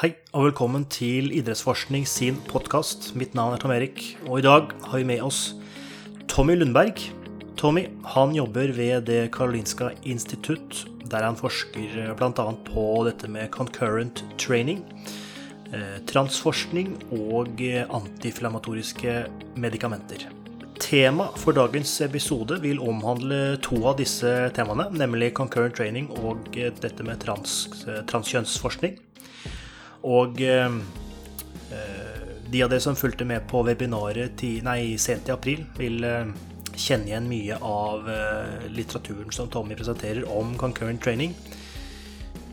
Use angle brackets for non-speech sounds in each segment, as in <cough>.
Hei og velkommen til Idrettsforskning sin podkast. Mitt navn er Tom Erik, og i dag har vi med oss Tommy Lundberg. Tommy han jobber ved Det Karolinska institutt, der han forsker bl.a. på dette med concurrent training, eh, transforskning og antiinflammatoriske medikamenter. Tema for dagens episode vil omhandle to av disse temaene, nemlig concurrent training og eh, dette med trans, eh, transkjønnsforskning. Og ehm, eh, de av dere som fulgte med på webinaret til, nei, sent i april, vil eh, kjenne igjen mye av eh, litteraturen som Tommy presenterer om concurrent training.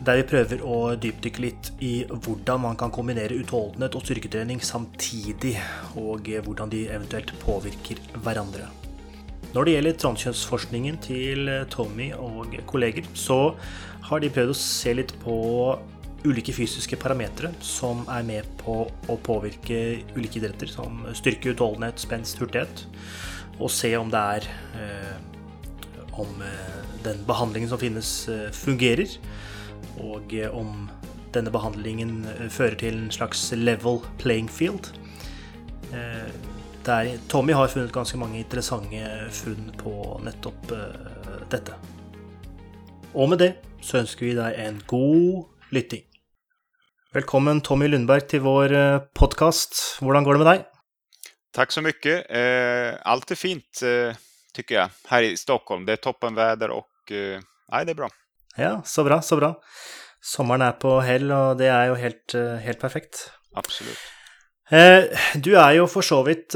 Der vi prøver å dypdykke litt i hvordan man kan kombinere utholdenhet og styrketrening samtidig, og eh, hvordan de eventuelt påvirker hverandre. Når det gjelder transkjønnsforskningen til eh, Tommy og kolleger, så har de prøvd å se litt på ulike fysiske parametere som er med på å påvirke ulike idretter, som styrke, utholdenhet, spenst, hurtighet, og se om det er eh, om eh, den behandlingen som finnes, eh, fungerer, og eh, om denne behandlingen fører til en slags level playing field. Eh, der Tommy har funnet ganske mange interessante funn på nettopp dette. Og med det så ønsker vi deg en god lytting. Velkommen Tommy Lundberg til vår podkast. Hvordan går det med deg? Tack så mycket. Allt är fint tycker jag här i Stockholm. Det är toppenväder och nej, det är bra. Ja, så bra, så bra. Sommeren er på hell, og det er jo helt, helt perfekt. Absolutt. Du er jo for så vidt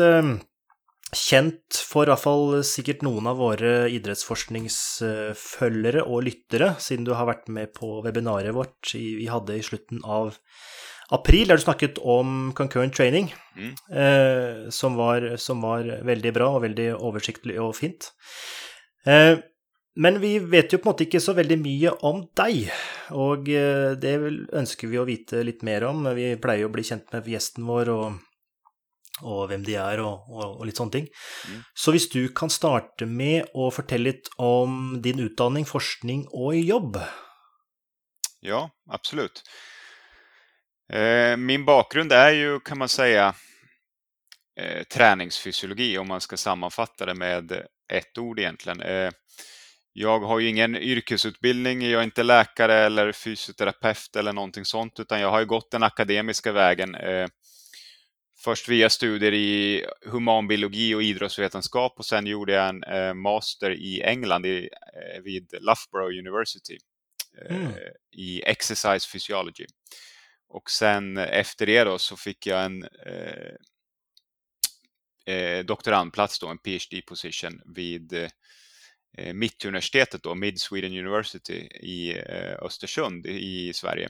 kjent for i hvert fall sikkert noen av våre idrettsforskningsfølgere og lyttere, siden du har vært med på webinaret vårt vi hadde i slutten av april, der du snakket om concurrent training, mm. som, var, som, var, veldig bra og veldig oversiktlig og fint. Men vi vet jo på en måte ikke så veldig mye om deg, og eh, det ønsker vi å vite litt mer om. Vi pleier å bli kjent med gjesten vår og, og hvem de er og, og, og litt sånne ting. Mm. Så hvis du kan starte med å fortelle litt om din utdanning, forskning og jobb? Ja, absolut. Eh, min bakgrund är ju, kan man säga, eh, träningsfysiologi om man ska sammanfatta det med ett ord egentligen. Eh, jag har ju ingen yrkesutbildning, jag är inte läkare eller fysioterapeut eller någonting sånt, utan jag har ju gått den akademiska vägen. Eh, först via studier i humanbiologi och idrottsvetenskap och sen gjorde jag en eh, master i England i, eh, vid Loughborough University mm. i exercise physiology. Och sen efter det då så fick jag en eh, doktorandplats, då, en PhD position vid Eh, Mittuniversitetet, då, Mid Sweden University i eh, Östersund i Sverige.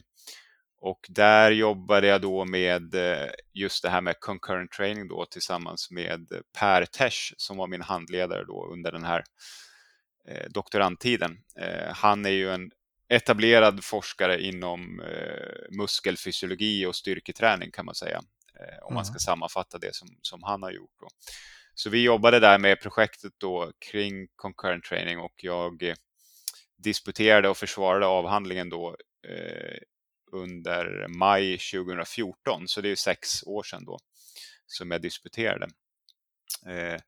Och där jobbade jag då med eh, just det här med concurrent training då tillsammans med Per Tesch som var min handledare då under den här doktorandtiden. Han är ju en etablerad forskare inom muskelfysiologi och styrketräning kan man säga. Om man ska sammanfatta det som, som han har gjort. Då. Så vi jobbade där med projektet då kring concurrent training och jag eh, disputerade och försvarade avhandlingen då eh, under maj 2014, så det är sex år sedan då som jag disputerade. Eh,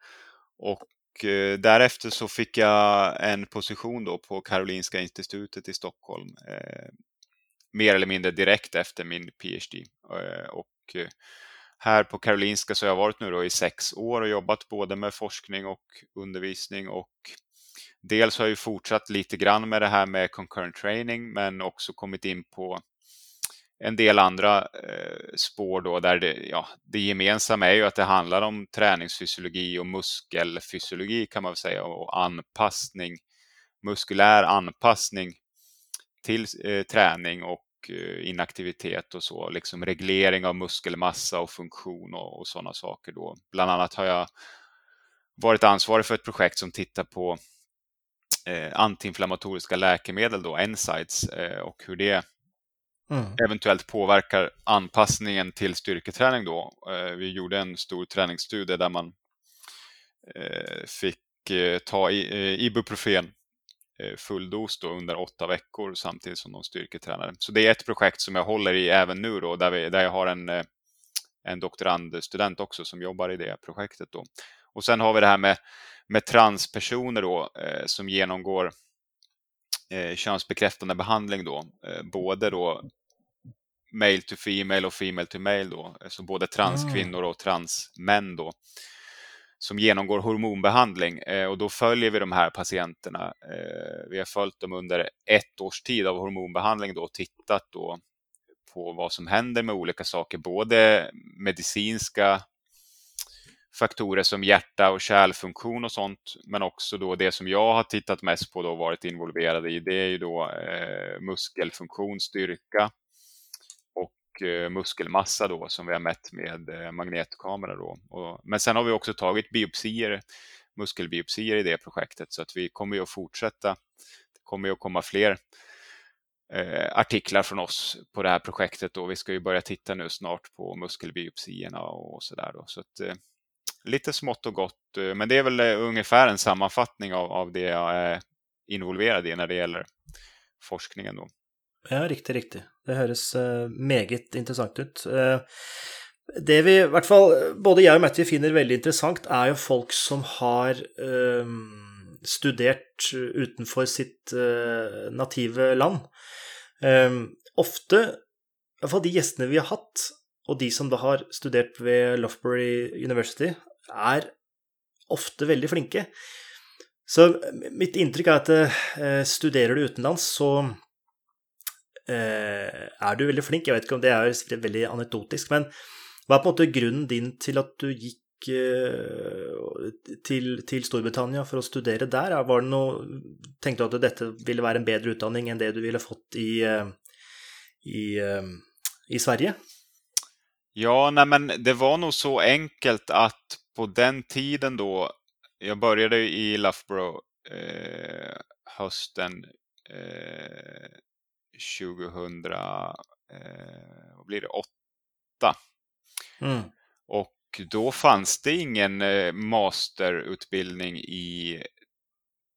och eh, därefter så fick jag en position då på Karolinska institutet i Stockholm, eh, mer eller mindre direkt efter min PhD. Eh, och eh, här på Karolinska så har jag varit nu då i sex år och jobbat både med forskning och undervisning och dels har jag fortsatt lite grann med det här med concurrent training men också kommit in på en del andra eh, spår då där det, ja, det gemensamma är ju att det handlar om träningsfysiologi och muskelfysiologi kan man väl säga och anpassning, muskulär anpassning till eh, träning och Eh, inaktivitet och så, liksom reglering av muskelmassa och funktion och, och sådana saker. Då. Bland annat har jag varit ansvarig för ett projekt som tittar på eh, antiinflammatoriska läkemedel, då, NSAIDs eh, och hur det mm. eventuellt påverkar anpassningen till styrketräning. Då. Eh, vi gjorde en stor träningsstudie där man eh, fick eh, ta i, eh, ibuprofen eh, full dos då under åtta veckor samtidigt som de styrketränade. Så det är ett projekt som jag håller i även nu då, där, vi, där jag har en, eh, en doktorandstudent också som jobbar i det projektet. Då. Och sen har vi det här med, med transpersoner då, eh, som genomgår eh, könsbekräftande behandling då, eh, både då male to female och female to male då, så både transkvinnor och transmän då som genomgår hormonbehandling eh, och då följer vi de här patienterna. Eh, vi har följt dem under ett års tid av hormonbehandling då och tittat då på vad som händer med olika saker, både medicinska faktorer som hjärta och kärlfunktion och sånt, men också då det som jag har tittat mest på och varit involverad i, det är ju då eh, muskelfunktion, styrka och eh, muskelmassa då som vi har mätt med eh, magnetkamera då. Och, men sen har vi också tagit biopsier, muskelbiopsier i det projektet så att vi kommer ju att fortsätta. Det kommer ju att komma fler eh, artiklar från oss på det här projektet. Och vi ska ju börja titta nu snart på muskelbiopsierna och sådär. Så att, eh, lite smått och gott, eh, men det är väl eh, ungefär en sammanfattning av, av det jag är involverad i när det gäller forskningen. Då. Ja, riktigt, riktigt. Det hörs uh, meget intressant ut. Uh, det vi i hvert fall både jag och Matti finner väldigt intressant är ju folk som har uh, studerat utanför sitt nativa land. Ehm, ofta, i alla fall de gästerna vi har haft, og de som da har studert ved Loughbury University, er ofte veldig flinke. Så mitt inntrykk er at eh, studerer du utenlands, så eh, er du veldig flink. Jeg vet ikke om det er veldig anekdotisk, men hva er på en måte grunnen din til at du gikk eh, til, til, Storbritannia for å studere der? Var det noe, tenkte du at dette ville være en bedre utdanning enn det du ville fått i, eh, i, eh, i Sverige? Ja, nej, men det var nog så enkelt att på den tiden då, jag började i Loughborough eh, hösten eh, 2000, eh, vad blir det, 8. Mm. Och då fanns det ingen eh, masterutbildning i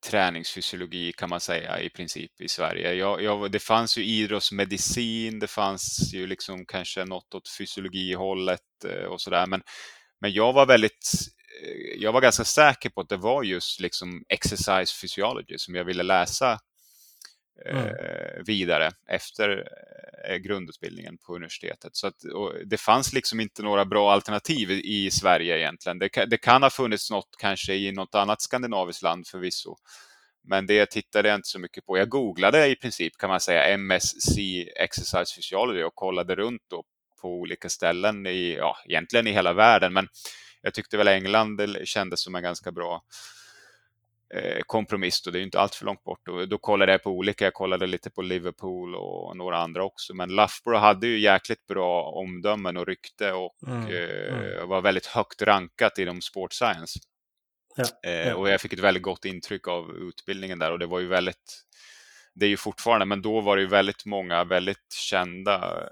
träningsfysiologi kan man säga i princip i Sverige. Jag, jag, det fanns ju idrottsmedicin, det fanns ju liksom kanske något åt fysiologihållet eh, och sådär. Men, men jag var väldigt eh, jag var ganska säker på att det var just liksom exercise physiology som jag ville läsa mm. eh, vidare efter eh, grundutbildningen på universitetet. Så att, det fanns liksom inte några bra alternativ i Sverige egentligen. Det, det, kan ha funnits något kanske i något annat skandinaviskt land förvisso. Men det tittade jag inte så mycket på. Jag googlade i princip kan man säga MSc Exercise Physiology och kollade runt då på olika ställen i, ja, egentligen i hela världen. Men jag tyckte väl England eh, kändes som en ganska bra Eh, kompromiss och det är inte allt för långt bort. Och då kollade jag på olika, jag kollade lite på Liverpool och några andra också. Men Loughborough hade ju jäkligt bra omdömen och rykte och mm, mm. Eh, var väldigt högt rankat inom sport science. Ja, eh, ja. Och jag fick ett väldigt gott intryck av utbildningen där och det var ju väldigt, det är ju fortfarande, men då var det ju väldigt många väldigt kända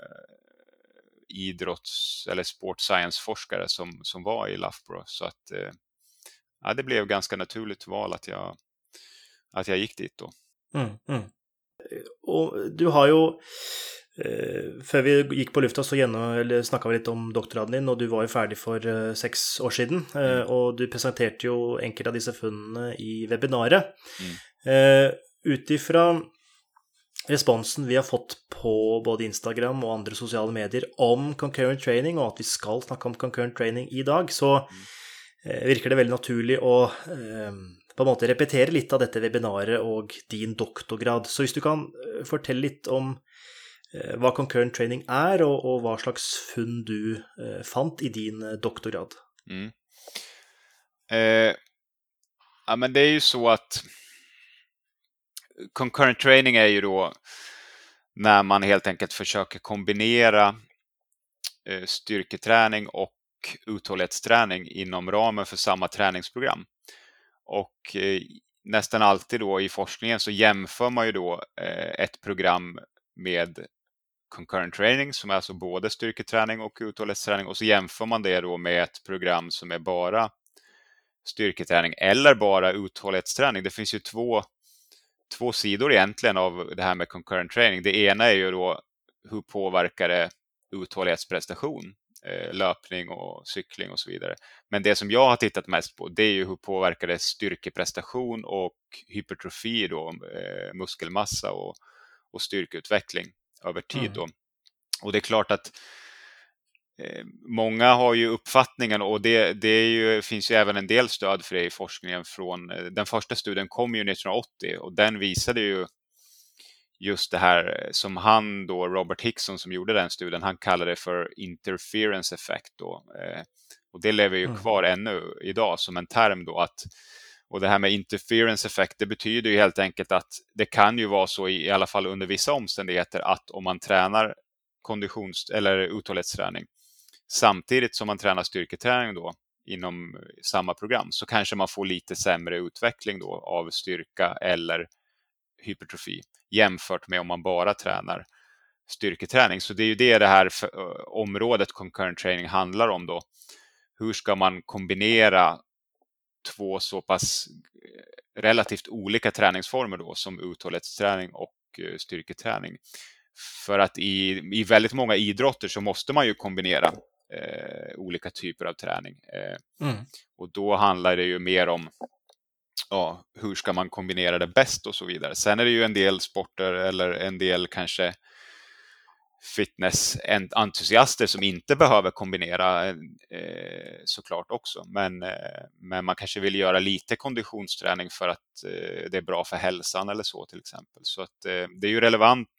idrotts eller sport science-forskare som, som var i Loughborough. Så att ja, det blev ganska naturligt val att jag, att jag gick dit då. Mm, mm. Och du har ju, eh, før vi gick på lufta så gjennom, snakka vi lite om doktoraden din, och du var ju färdig för eh, sex år sedan. Eh, mm. Och du presenterade ju enkelte av disse funnene i webbinaret. Mm. Eh, Utifrån responsen vi har fått på både Instagram och andra sociala medier om concurrent training, och att vi ska snacka om concurrent training i dag, så mm Eh, virker det veldig naturlig å eh, på en måte repetere litt av dette webinaret og din doktorgrad. Så hvis du kan eh, fortelle litt om hva concurrent training er, og, og hva slags funn du eh, fant i din doktorgrad. Mm. Eh, ja, men det är ju så att concurrent training är ju då när man helt enkelt försöker kombinera eh, styrketräning och uthållighetsträning inom ramen för samma träningsprogram. Och eh, nästan alltid då i forskningen så jämför man ju då eh, ett program med concurrent training som är alltså både styrketräning och uthållighetsträning och så jämför man det då med ett program som är bara styrketräning eller bara uthållighetsträning. Det finns ju två två sidor egentligen av det här med concurrent training. Det ena är ju då hur påverkar det uthållighetsprestation, löpning och cykling och så vidare. Men det som jag har tittat mest på det är ju hur påverkar det styrkeprestation och hypertrofi, då, eh, muskelmassa och, och styrkeutveckling över tid. Mm. Då. Och det är klart att Eh, många har ju uppfattningen och det, det ju, finns ju även en del stöd för det i forskningen från eh, den första studien kom ju 1980 och den visade ju just det här eh, som han då, Robert Hickson som gjorde den studien, han kallade det för interference effect då. Och det lever ju mm. kvar ännu idag som en term då att och det här med interference effect, det betyder ju helt enkelt att det kan ju vara så i, i alla fall under vissa omständigheter att om man tränar konditions eller uthållighetsträning samtidigt som man tränar styrketräning då inom samma program så kanske man får lite sämre utveckling då av styrka eller hypertrofi jämfört med om man bara tränar styrketräning. Så det är ju det det här området concurrent training handlar om då. Hur ska man kombinera två så pass eh, relativt olika träningsformer då som uthållighetsträning och eh, styrketräning. För att i, i väldigt många idrotter så måste man ju kombinera eh, olika typer av träning. Eh, mm. Och då handlar det ju mer om ja, hur ska man kombinera det bäst och så vidare. Sen är det ju en del sporter eller en del kanske fitnessentusiaster som inte behöver kombinera eh, såklart också. Men, eh, men man kanske vill göra lite konditionsträning för att eh, det är bra för hälsan eller så till exempel. Så att eh, det är ju relevant,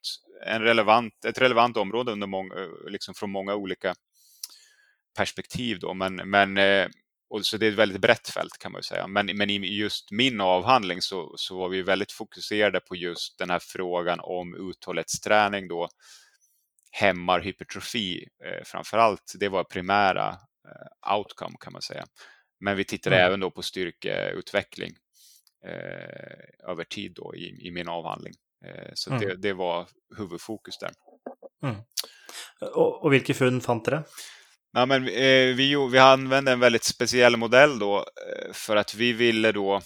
en relevant, ett relevant område under många, liksom från många olika perspektiv då, men, men eh, och så det är ett väldigt brett fält kan man säga. Men, men i just min avhandling så, så var vi väldigt fokuserade på just den här frågan om uthållighetsträning då hämmar hypertrofi eh, framför allt. Det var primära eh, outcome kan man säga. Men vi tittade mm. även då på styrkeutveckling eh, över tid då i, i min avhandling. Eh, så mm. det, det, var huvudfokus där. Mm. Och, och vilka fund fann det? Ja, men, eh, vi, vi använde en väldigt speciell modell då eh, för att vi ville då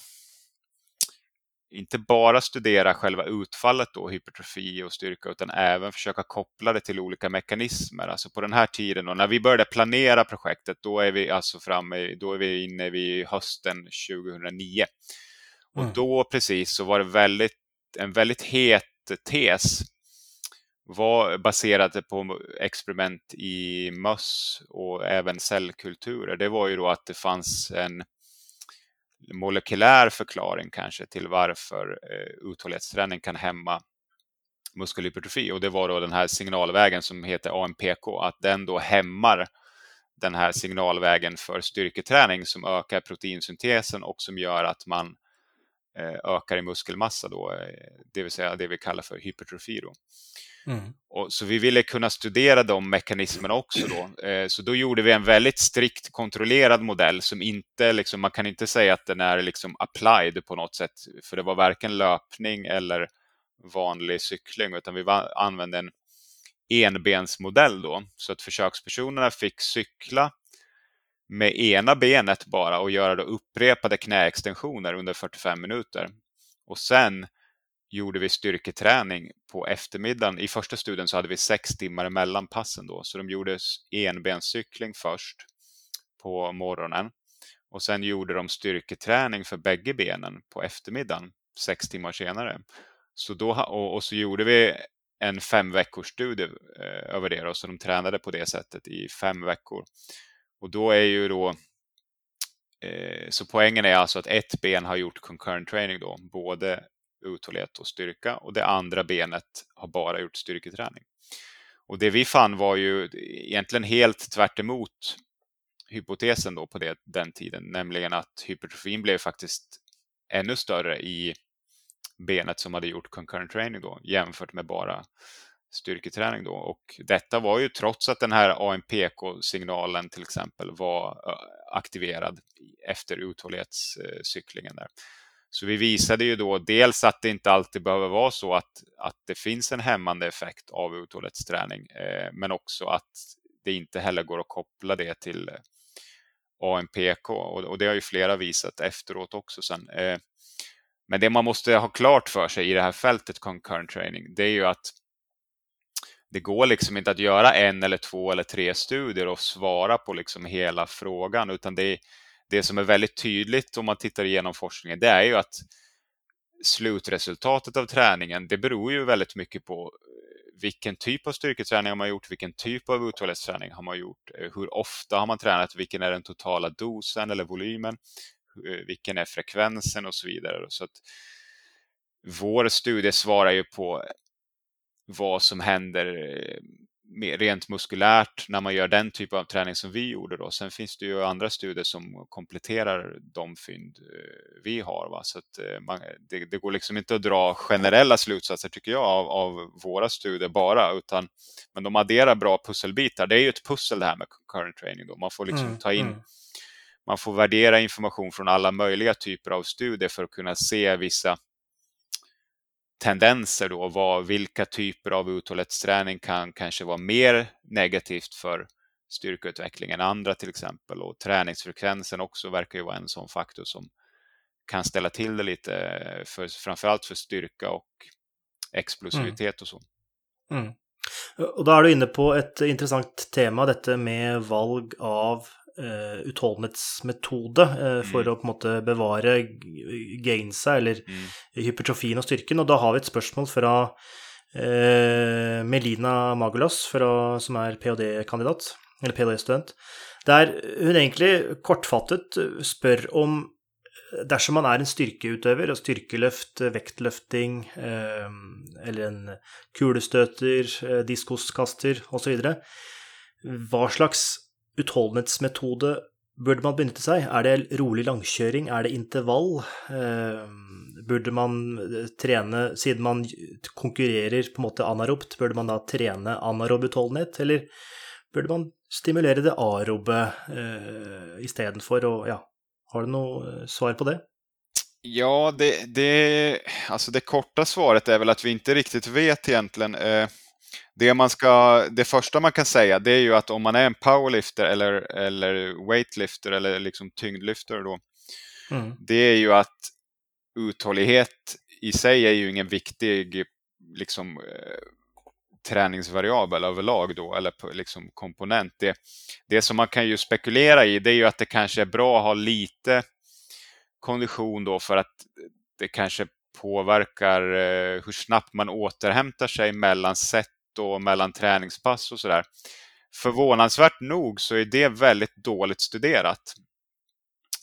inte bara studera själva utfallet då, hypertrofi och styrka, utan även försöka koppla det till olika mekanismer. Alltså på den här tiden, då, när vi började planera projektet, då är vi alltså framme, då är vi inne vid hösten 2009. Och mm. då precis så var det väldigt, en väldigt het tes var baserade på experiment i möss och även cellkulturer, det var ju då att det fanns en molekylär förklaring kanske till varför eh, uthållighetsträning kan hämma muskelhypertrofi och det var då den här signalvägen som heter AMPK, att den då hämmar den här signalvägen för styrketräning som ökar proteinsyntesen och som gör att man eh, ökar i muskelmassa då, eh, det vill säga det vi kallar för hypertrofi. Då. Mm. Och, så vi ville kunna studera de mekanismerna också. Då. Eh, så då gjorde vi en väldigt strikt kontrollerad modell som inte, liksom, man kan inte säga att den är liksom applied på något sätt, för det var varken löpning eller vanlig cykling, utan vi var, använde en enbensmodell då, så att försökspersonerna fick cykla med ena benet bara och göra då upprepade knäextensioner under 45 minuter. Och sen gjorde vi styrketräning på eftermiddagen. I första studien så hade vi sex timmar mellan passen då, så de gjorde enbenscykling först på morgonen och sen gjorde de styrketräning för bägge benen på eftermiddagen sex timmar senare. Så då, och, och så gjorde vi en fem veckors studie eh, över det, då, så de tränade på det sättet i fem veckor. Och då är ju då eh, så poängen är alltså att ett ben har gjort concurrent training då, både uthållighet och styrka och det andra benet har bara gjort styrketräning. Och det vi fann var ju egentligen helt tvärt hypotesen då på det, den tiden, nämligen att hypertrofin blev faktiskt ännu större i benet som hade gjort concurrent training då jämfört med bara styrketräning då. Och detta var ju trots att den här AMPK-signalen till exempel var aktiverad efter uthållighetscyklingen där. Så vi visade ju då dels att det inte alltid behöver vara så att, att det finns en hämmande effekt av uthållighetsträning, eh, men också att det inte heller går att koppla det till eh, ANPK. AMPK och, och det har ju flera visat efteråt också sen. Eh, Men det man måste ha klart för sig i det här fältet concurrent training, det är ju att det går liksom inte att göra en eller två eller tre studier och svara på liksom hela frågan, utan det, det som är väldigt tydligt om man tittar igenom forskningen, det är ju att slutresultatet av träningen, det beror ju väldigt mycket på eh, vilken typ av styrketräning har man gjort, vilken typ av uthållighetsträning har man gjort, eh, hur ofta har man tränat, vilken är den totala dosen eller volymen, eh, vilken är frekvensen och så vidare. Så att vår studie svarar ju på vad som händer rent muskulärt när man gör den typ av träning som vi gjorde. Då. Sen finns det ju andra studier som kompletterar de fynd eh, vi har. Va? Så att man, det, det, går liksom inte att dra generella slutsatser tycker jag av, av, våra studier bara, utan men de adderar bra pusselbitar. Det är ju ett pussel det här med current training. Då. Man får liksom mm, ta in mm. Man får värdera information från alla möjliga typer av studier för att kunna se vissa tendenser då, vad, vilka typer av uthållighetsträning kan kanske vara mer negativt för styrkeutveckling än andra till exempel. Och träningsfrekvensen också verkar ju vara en sån faktor som kan ställa till det lite, för, framförallt för styrka och explosivitet mm. och så. Mm. Och då är du inne på ett intressant tema, detta med valg av uh, utholdenhetsmetode uh, for mm. å på en måte bevare gainsa, eller mm. hypertrofien og styrken. Og da har vi et spørsmål fra uh, Melina Magulas, fra, som er ph.d.-kandidat, eller ph.d.-student, der hun egentlig kortfattet spør om dersom man er en styrkeutøver, og styrkeløft, vektløfting, eh, eller en kulestøter, eh, diskoskaster osv., hva slags utholdenhetsmetode burde man benytte seg? Er det rolig langkjøring? Er det intervall? Eh, burde man eh, trene, siden man konkurrerer på en måte anarobt, burde man da trene anarob utholdenhet, eller burde man stimulere det arobe eh, istedenfor? Og ja, har du noe eh, svar på det? Ja, det, det, alltså det korta svaret är väl att vi inte riktigt vet egentligen. Eh, det, man ska, det första man kan säga det är ju att om man är en powerlifter eller, eller weightlifter eller liksom tyngdlyftare då, mm. det är ju att uthållighet i sig är ju ingen viktig liksom, eh, träningsvariabel överlag då, eller liksom komponent. Det, det som man kan ju spekulera i det är ju att det kanske är bra att ha lite kondition då för att det kanske påverkar eh, hur snabbt man återhämtar sig mellan set och mellan träningspass och sådär. Förvånansvärt nog så är det väldigt dåligt studerat.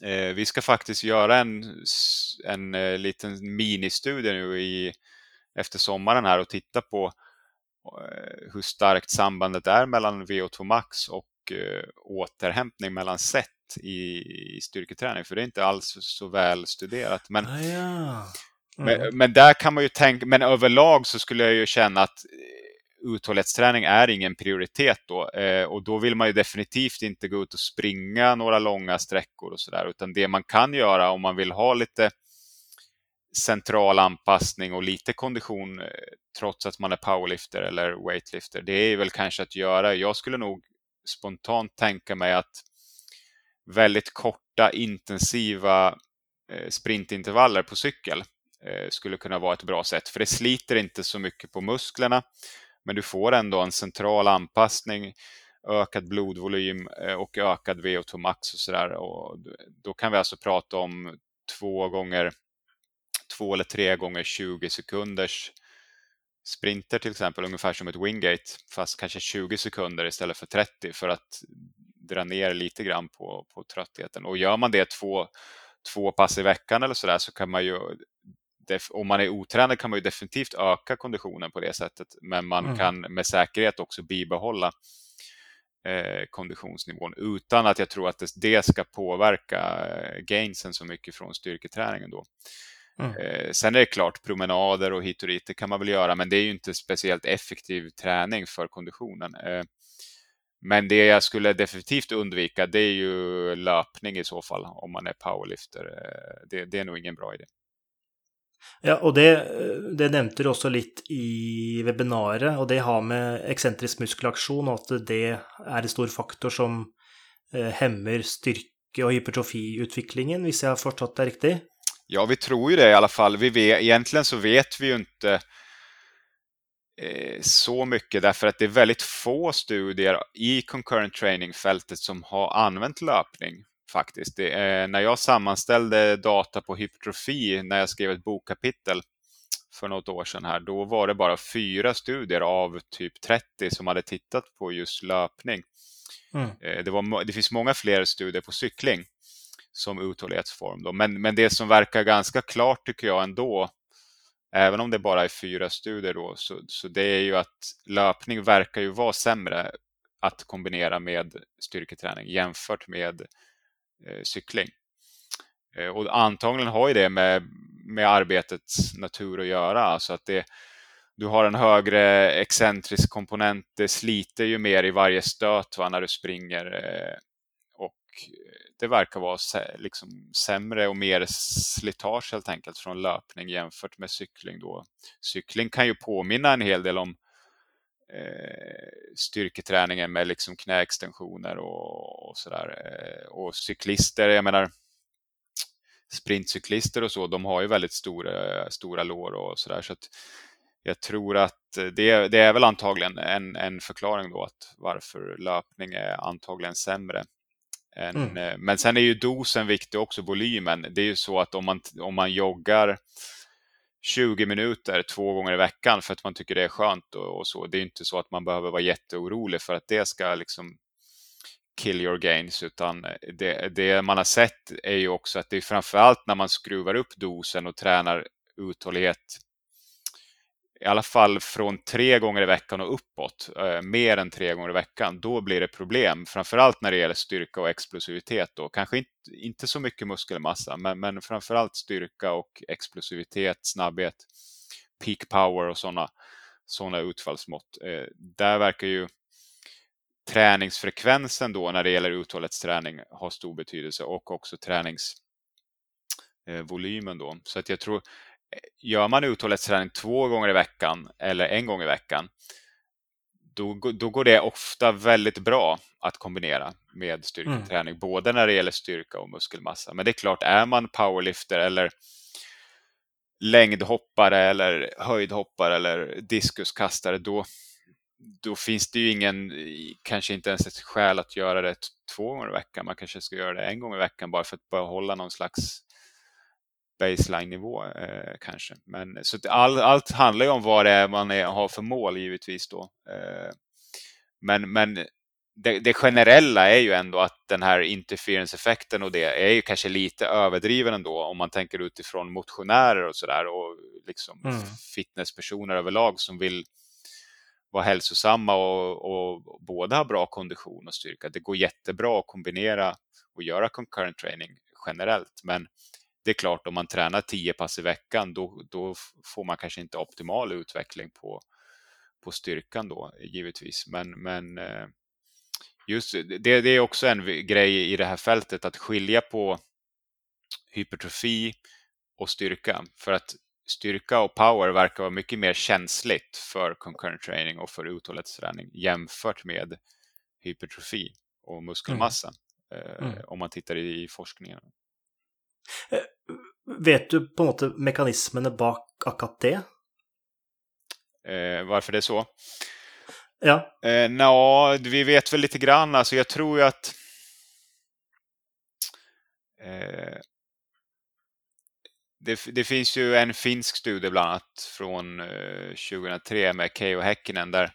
Eh, vi ska faktiskt göra en, en eh, liten ministudie nu i, efter sommaren här och titta på eh, hur starkt sambandet är mellan VO2 max och återhämtning mellan set i, i styrketräning. För det är inte alls så väl studerat. Men, ah, ja. mm. men, men, där kan man ju tänka, men överlag så skulle jag ju känna att uthållighetsträning är ingen prioritet då eh, och då vill man ju definitivt inte gå ut och springa några långa sträckor och sådär utan det man kan göra om man vill ha lite central anpassning och lite kondition eh, trots att man är powerlifter eller weightlifter det är väl kanske att göra, jag skulle nog spontant tänka mig att väldigt korta intensiva eh, sprintintervaller på cykel eh, skulle kunna vara ett bra sätt för det sliter inte så mycket på musklerna men du får ändå en central anpassning, ökad blodvolym eh, och ökad VO2 max och sådär. Då kan vi alltså prata om två gånger, två eller tre gånger 20 sekunders sprinter till exempel, ungefär som ett wingate, fast kanske 20 sekunder istället för 30 för att dra ner lite grann på, på tröttheten. Och gör man det två, två pass i veckan eller sådär så kan man ju om man är otränad kan man ju definitivt öka konditionen på det sättet, men man mm. kan med säkerhet också bibehålla eh, konditionsnivån utan att jag tror att det, det ska påverka eh, gainsen så mycket från styrketräningen då. Mm. Eh, sen är det klart, promenader och hit och dit, det kan man väl göra, men det är ju inte speciellt effektiv träning för konditionen. Eh, men det jag skulle definitivt undvika, det är ju löpning i så fall, om man är powerlifter. Eh, det, det är nog ingen bra idé. Ja, og det, det, nevnte du også litt i webinaret, og det har med eksentrisk muskelaksjon og at det er en stor faktor som eh, hemmer styrke- og hypertrofiutviklingen, hvis jeg har forstått det riktig? Ja, vi tror ju det i alla fall. Vi vet, egentligen så vet vi ju inte eh, så mycket därför att det är väldigt få studier i concurrent training-fältet som har använt löpning faktiskt. Det, eh, när jag sammanställde data på hypertrofi när jag skrev ett bokkapitel för något år sedan här, då var det bara fyra studier av typ 30 som hade tittat på just löpning. Mm. Eh, det, var, det finns många fler studier på cykling som uthållighetsform. Då. Men, men det som verkar ganska klart tycker jag ändå, även om det bara är fyra studier då, så, så det är ju att löpning verkar ju vara sämre att kombinera med styrketräning jämfört med Eh, cykling. Eh, och antagligen har ju det med, med arbetets natur att göra, alltså att det, du har en högre excentrisk komponent, det sliter ju mer i varje stöt va, när du springer eh, och det verkar vara liksom sämre och mer slitage helt enkelt från löpning jämfört med cykling. Då. Cykling kan ju påminna en hel del om styrketräningen med liksom knäextensioner och, och sådär. Eh, och cyklister, jag menar sprintcyklister och så, de har ju väldigt stora, stora lår och sådär. Så att jag tror att det, det är väl antagligen en, en förklaring då att varför löpning är antagligen sämre en, mm. Eh, men sen är ju dosen viktig också, volymen. Det är ju så att om man, om man joggar 20 minuter två gånger i veckan för att man tycker det är skönt och, och så. Det är inte så att man behöver vara jätteorolig för att det ska liksom kill your gains, utan eh, det, det man har sett är ju också att det är framförallt när man skruvar upp dosen och tränar uthållighet i alla fall från tre gånger i veckan och uppåt, eh, mer än tre gånger i veckan, då blir det problem. Framförallt när det gäller styrka och explosivitet. Då. Kanske inte, inte så mycket muskelmassa, men, men framförallt styrka och explosivitet, snabbhet, peak power och sådana såna utfallsmått. Eh, där verkar ju träningsfrekvensen då när det gäller uthållighetsträning ha stor betydelse och också träningsvolymen eh, då. Så att jag tror gör man uthållighetsträning två gånger i veckan eller en gång i veckan, då, då går det ofta väldigt bra att kombinera med styrketräning, mm. både när det gäller styrka och muskelmassa. Men det är klart, är man powerlifter eller längdhoppare eller höjdhoppare eller diskuskastare, då, då finns det ju ingen, kanske inte ens ett skäl att göra det två gånger i veckan. Man kanske ska göra det en gång i veckan bara för att behålla någon slags baseline-nivå eh, kanske. Men, så all, allt handlar ju om vad det är man är, har för mål givetvis då. Eh, men men det, det, generella är ju ändå att den här interference-effekten och det är ju kanske lite överdriven ändå om man tänker utifrån motionärer och sådär och liksom mm. fitnesspersoner överlag som vill vara hälsosamma och, och både ha bra kondition och styrka. Det går jättebra att kombinera och göra concurrent training generellt, men det är klart, om man tränar tio pass i veckan, då, då får man kanske inte optimal utveckling på, på styrkan då, givetvis. Men, men eh, just det, det är också en grej i det här fältet, att skilja på hypertrofi och styrka. För att styrka och power verkar vara mycket mer känsligt för concurrent training och för uthållighetsträning jämfört med hypertrofi och muskelmassa. Mm. Mm. Om man tittar i forskningen. Eh, vet du på en måte mekanismene bak akkurat det? Eh, varför det är så? Ja. Eh, Nå, vi vet väl lite grann. Alltså jag tror ju att eh, det, det, finns ju en finsk studie bland annat från eh, 2003 med Keijo Häkkinen där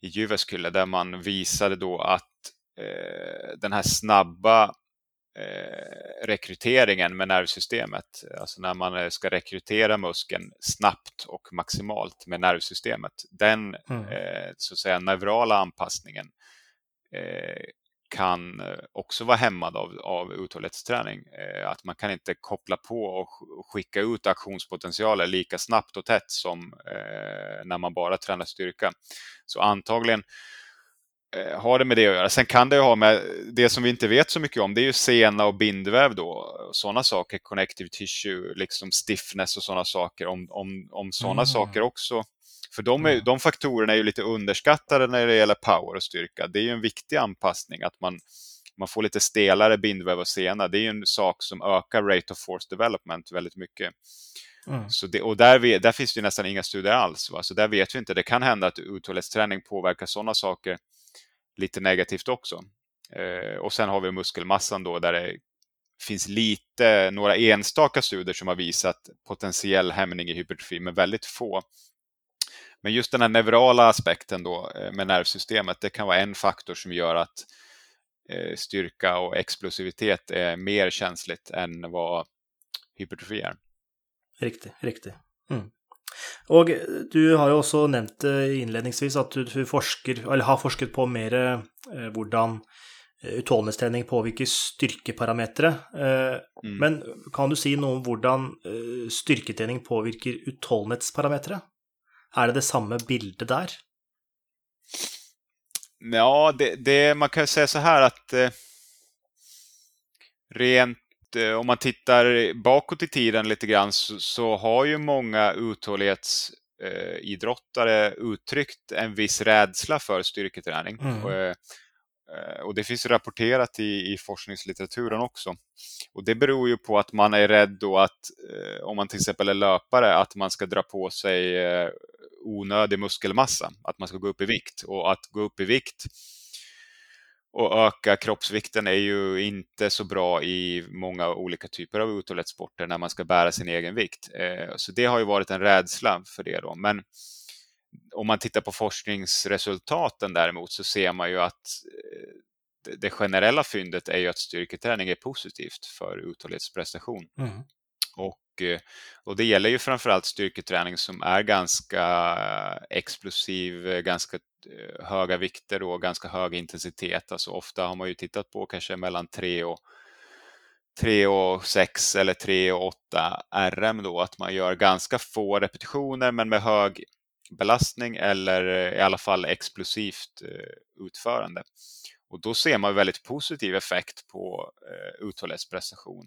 i Jyväskylä där man visade då att eh, den här snabba eh, rekryteringen med nervsystemet. Alltså när man eh, ska rekrytera muskeln snabbt och maximalt med nervsystemet. Den mm. eh, så att säga neurala anpassningen eh, kan eh, också vara hämmad av, av uthållighetsträning. Att man kan inte koppla på och skicka ut aktionspotentialer lika snabbt och tätt som när man bara tränar styrka. Så antagligen har det med det att göra. Sen kan det ha med det som vi inte vet så mycket om, det är ju sena och bindväv då. Sådana saker, connective tissue, liksom stiffness och sådana saker. Om, om, om sådana mm. saker också. För de, är, mm. de faktorerna är ju lite underskattade när det gäller power och styrka. Det är ju en viktig anpassning att man man får lite stelare bindväv och sena. Det är ju en sak som ökar rate of force development väldigt mycket. Mm. Så det, och där, vi, där finns det nästan inga studier alls. Va? Så där vet vi inte. Det kan hända att uthållighetsträning påverkar sådana saker lite negativt också. Eh, och sen har vi muskelmassan då där det finns lite, några enstaka studier som har visat potentiell hämning i hypertrofi, men väldigt få. Men just den här neurala aspekten då eh, med nervsystemet, det kan vara en faktor som gör att eh, styrka och explosivitet är mer känsligt än vad hypertrofi är. Riktigt, riktigt. Mm. Och du har ju också nämnt inledningsvis att du, du forsker, eller har forskat på mer eh, hvordan utholdenhetstrening påvirker styrkeparametere. Eh, mm. Men kan du si noe om hvordan eh, styrketrening påvirker utholdenhetsparametere? Är det det samma bildet där? Ja, det, det, man kan säga så här att eh, rent eh, om man tittar bakåt i tiden lite grann så, så har ju många uthållighetsidrottare eh, uttryckt en viss rädsla för styrketräning. Mm. Och, eh, Eh, och det finns rapporterat i, i forskningslitteraturen också. Och det beror ju på att man är rädd då att, eh, om man till exempel är löpare, att man ska dra på sig eh, onödig muskelmassa, att man ska gå upp i vikt. Och att gå upp i vikt och öka kroppsvikten är ju inte så bra i många olika typer av uthållighetssporter när man ska bära sin egen vikt. Så det har ju varit en rädsla för det då. Men om man tittar på forskningsresultaten däremot så ser man ju att eh, det generella fyndet är ju att styrketräning är positivt för uthållighetsprestation. Mm. Och, eh, Eh, och det gäller ju framförallt styrketräning som är ganska eh, explosiv, eh, ganska höga vikter och ganska hög intensitet. Alltså ofta har man ju tittat på kanske mellan 3 och 3 och 6 eller 3 och 8 RM då, att man gör ganska få repetitioner men med hög belastning eller i alla fall explosivt utförande. Och då ser man väldigt positiv effekt på uthållighetsprestation.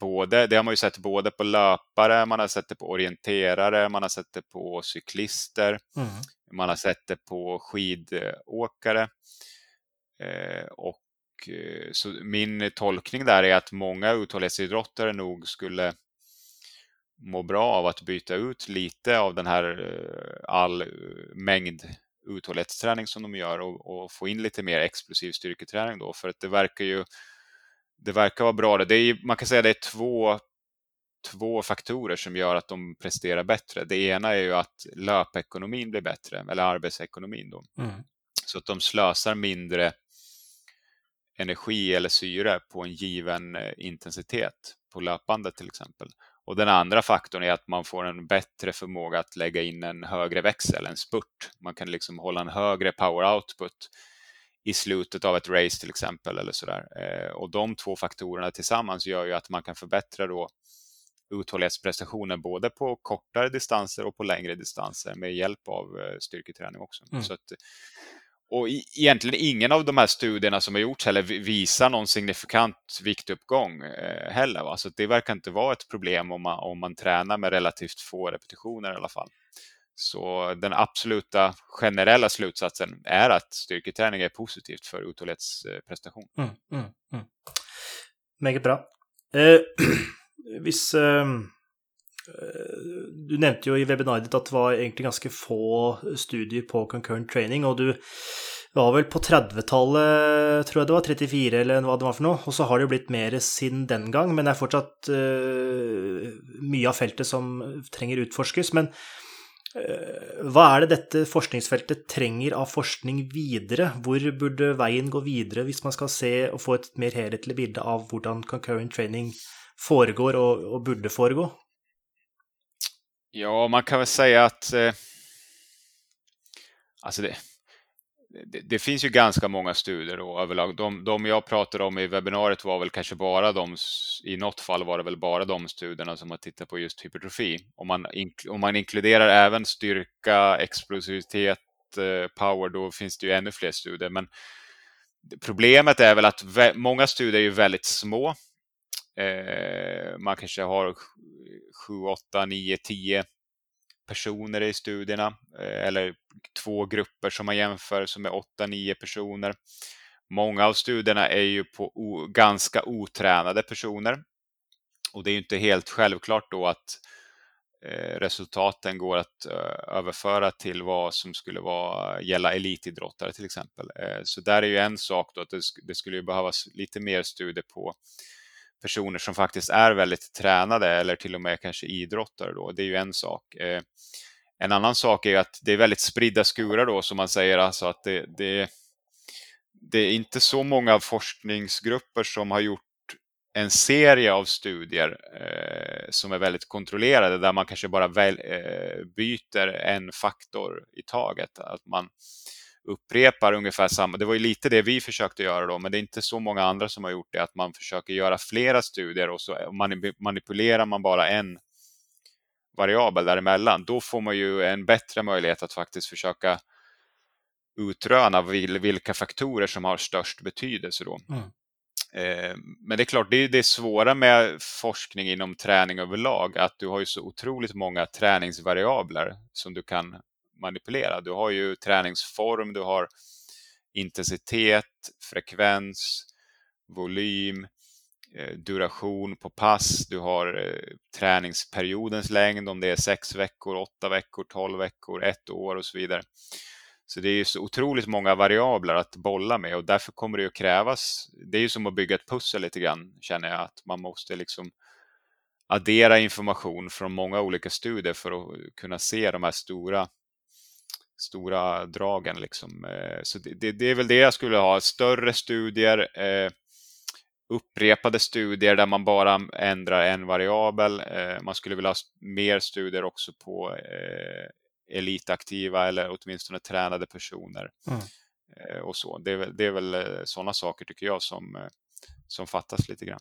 Både, det har man ju sett både på löpare, man har sett det på orienterare, man har sett det på cyklister, mm. man har sett det på skidåkare. och så min tolkning där är att många uthållighetsidrottare nog skulle må bra av att byta ut lite av den här eh, all eh, mängd uthållighetsträning som de gör och, och, få in lite mer explosiv styrketräning då för att det verkar ju det verkar vara bra. Det är, man kan säga att det är två, två faktorer som gör att de presterar bättre. Det ena är ju att löpekonomin blir bättre, eller arbetsekonomin då. Mm. Så att de slösar mindre energi eller syre på en given eh, intensitet på löpbandet till exempel. Och den andra faktorn är att man får en bättre förmåga att lägga in en högre växel, en spurt. Man kan liksom hålla en högre power output i slutet av ett race till exempel. eller sådär. Eh, och de två faktorerna tillsammans gör ju att man kan förbättra då uthållighetsprestationen både på kortare distanser och på längre distanser med hjälp av eh, styrketräning också. Mm. Så att, och egentligen ingen av de här studierna som har gjorts heller visar någon signifikant viktuppgång eh, heller. Va? Så det verkar inte vara ett problem om man, om man tränar med relativt få repetitioner i alla fall. Så den absoluta generella slutsatsen är att styrketräning är positivt för uthållighetsprestation. Mm, mm, mm. Mycket bra. Eh, <clears throat> hvis, ehm, eh, du nämnde ju i webbinariet att det var egentligen ganska få studier på concurrent training, och du var väl på 30-tallet, tror jag det var, 34 eller vad det var för något och så har det blivit mer siden den gång, men det är fortsatt eh, mycket av fältet som tränger utforskas. Men Eh, hva er det dette forskningsfeltet trenger av forskning videre? Hvor burde veien gå videre hvis man skal se og få et mer helhetlig bilde av hvordan concurrent training foregår og, og burde foregå? Ja, man kan väl säga att eh, alltså det, det, det, finns ju ganska många studier då, överlag. De, de jag pratade om i webbinariet var väl kanske bara de, i något fall var det väl bara de studierna som har tittat på just hypertrofi. Om man, om man inkluderar även styrka, explosivitet, eh, power, då finns det ju ännu fler studier. Men problemet är väl att många studier är ju väldigt små Eh, man kanske har 7, 8, 9, 10 personer i studierna eh, eller två grupper som man jämför som är 8, 9 personer. Många av studierna är ju på o, ganska otränade personer och det är ju inte helt självklart då att eh, resultaten går att eh, överföra till vad som skulle vara, gälla elitidrottare till exempel. Så där är ju en sak då att det, det skulle ju behövas lite mer studier på personer som faktiskt är väldigt tränade eller till och med kanske idrottare då. Det är ju en sak. Eh, en annan sak är att det är väldigt spridda skurar då som man säger, alltså att det, det, det är inte så många forskningsgrupper som har gjort en serie av studier eh, som är väldigt kontrollerade där man kanske bara väl, eh, byter en faktor i taget. Att man upprepar ungefär samma. Det var ju lite det vi försökte göra då, men det är inte så många andra som har gjort det. Att man försöker göra flera studier och så manipulerar man bara en variabel däremellan. Då får man ju en bättre möjlighet att faktiskt försöka utröna vilka faktorer som har störst betydelse. Då. Mm. Eh, men det är klart, det är det svåra med forskning inom träning överlag, att du har ju så otroligt många träningsvariabler som du kan manipulera. Du har ju träningsform, du har intensitet, frekvens, volym, eh, duration på pass, du har eh, träningsperiodens längd, om det är sex veckor, åtta veckor, tolv veckor, ett år och så vidare. Så det är ju så otroligt många variabler att bolla med och därför kommer det ju krävas, det är ju som att bygga ett pussel lite grann känner jag, att man måste liksom addera information från många olika studier för att kunna se de här stora stora dragen. Liksom. Eh, så det, det, det, är väl det jag skulle ha, större studier, eh, upprepade studier där man bara ändrar en variabel. Eh, man skulle vilja ha mer studier också på elitaktiva eller åtminstone tränade personer. Mm. Och så. Det är väl, det är väl sådana saker tycker jag som, som fattas lite grann.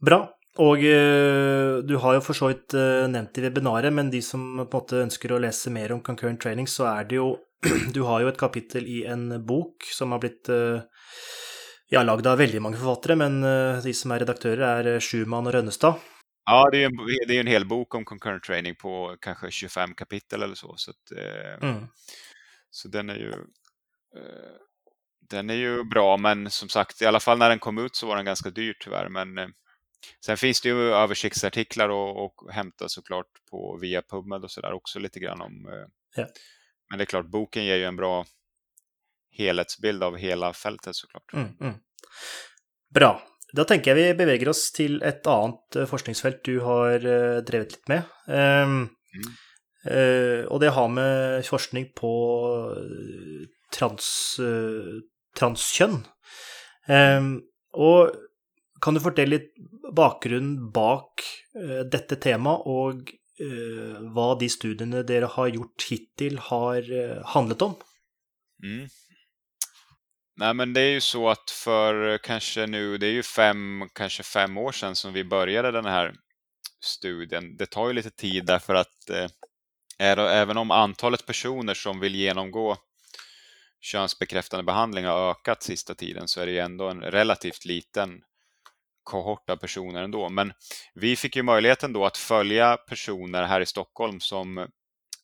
Bra. Og eh, du har jo for så vidt eh, nevnt i webinaret, men de som på en måte ønsker å lese mer om concurrent training, så er det jo <clears throat> Du har jo et kapittel i en bok som har blitt eh, ja, lagd av veldig mange forfattere, men de som er redaktører, er Schumann og Rønnestad. Ja, det är, en, det är en hel bok om concurrent training på kanske 25 kapitel eller så. Så, att, mm. så den är ju den är ju bra, men som sagt, i alla fall när den kom ut så var den ganska dyr tyvärr. Men Sen finns det ju översiktsartiklar och, och hämta såklart på via PubMed och sådär också lite grann om. Eh, ja. Men det är klart, boken ger ju en bra helhetsbild av hela fältet såklart. Mm, mm. Bra. Da tenker jeg vi beveger oss til et annet eh, forskningsfelt du har uh, drevet litt med. Um, mm. og det har med forskning på trans, uh, transkjønn. Um, og kan du fortelle litt bakgrunnen bak uh, dette temaet, og uh, hva de studiene dere har gjort hittil, har uh, handlet om? Mm. Nej, men det är ju så att för kanske nu, det är ju fem, kanske fem år sedan som vi började den här studien. Det tar ju lite tid därför att eh, även om antalet personer som vill genomgå könsbekräftande behandling har ökat sista tiden så är det ju ändå en relativt liten kohort av personer ändå. Men vi fick ju möjligheten då att följa personer här i Stockholm som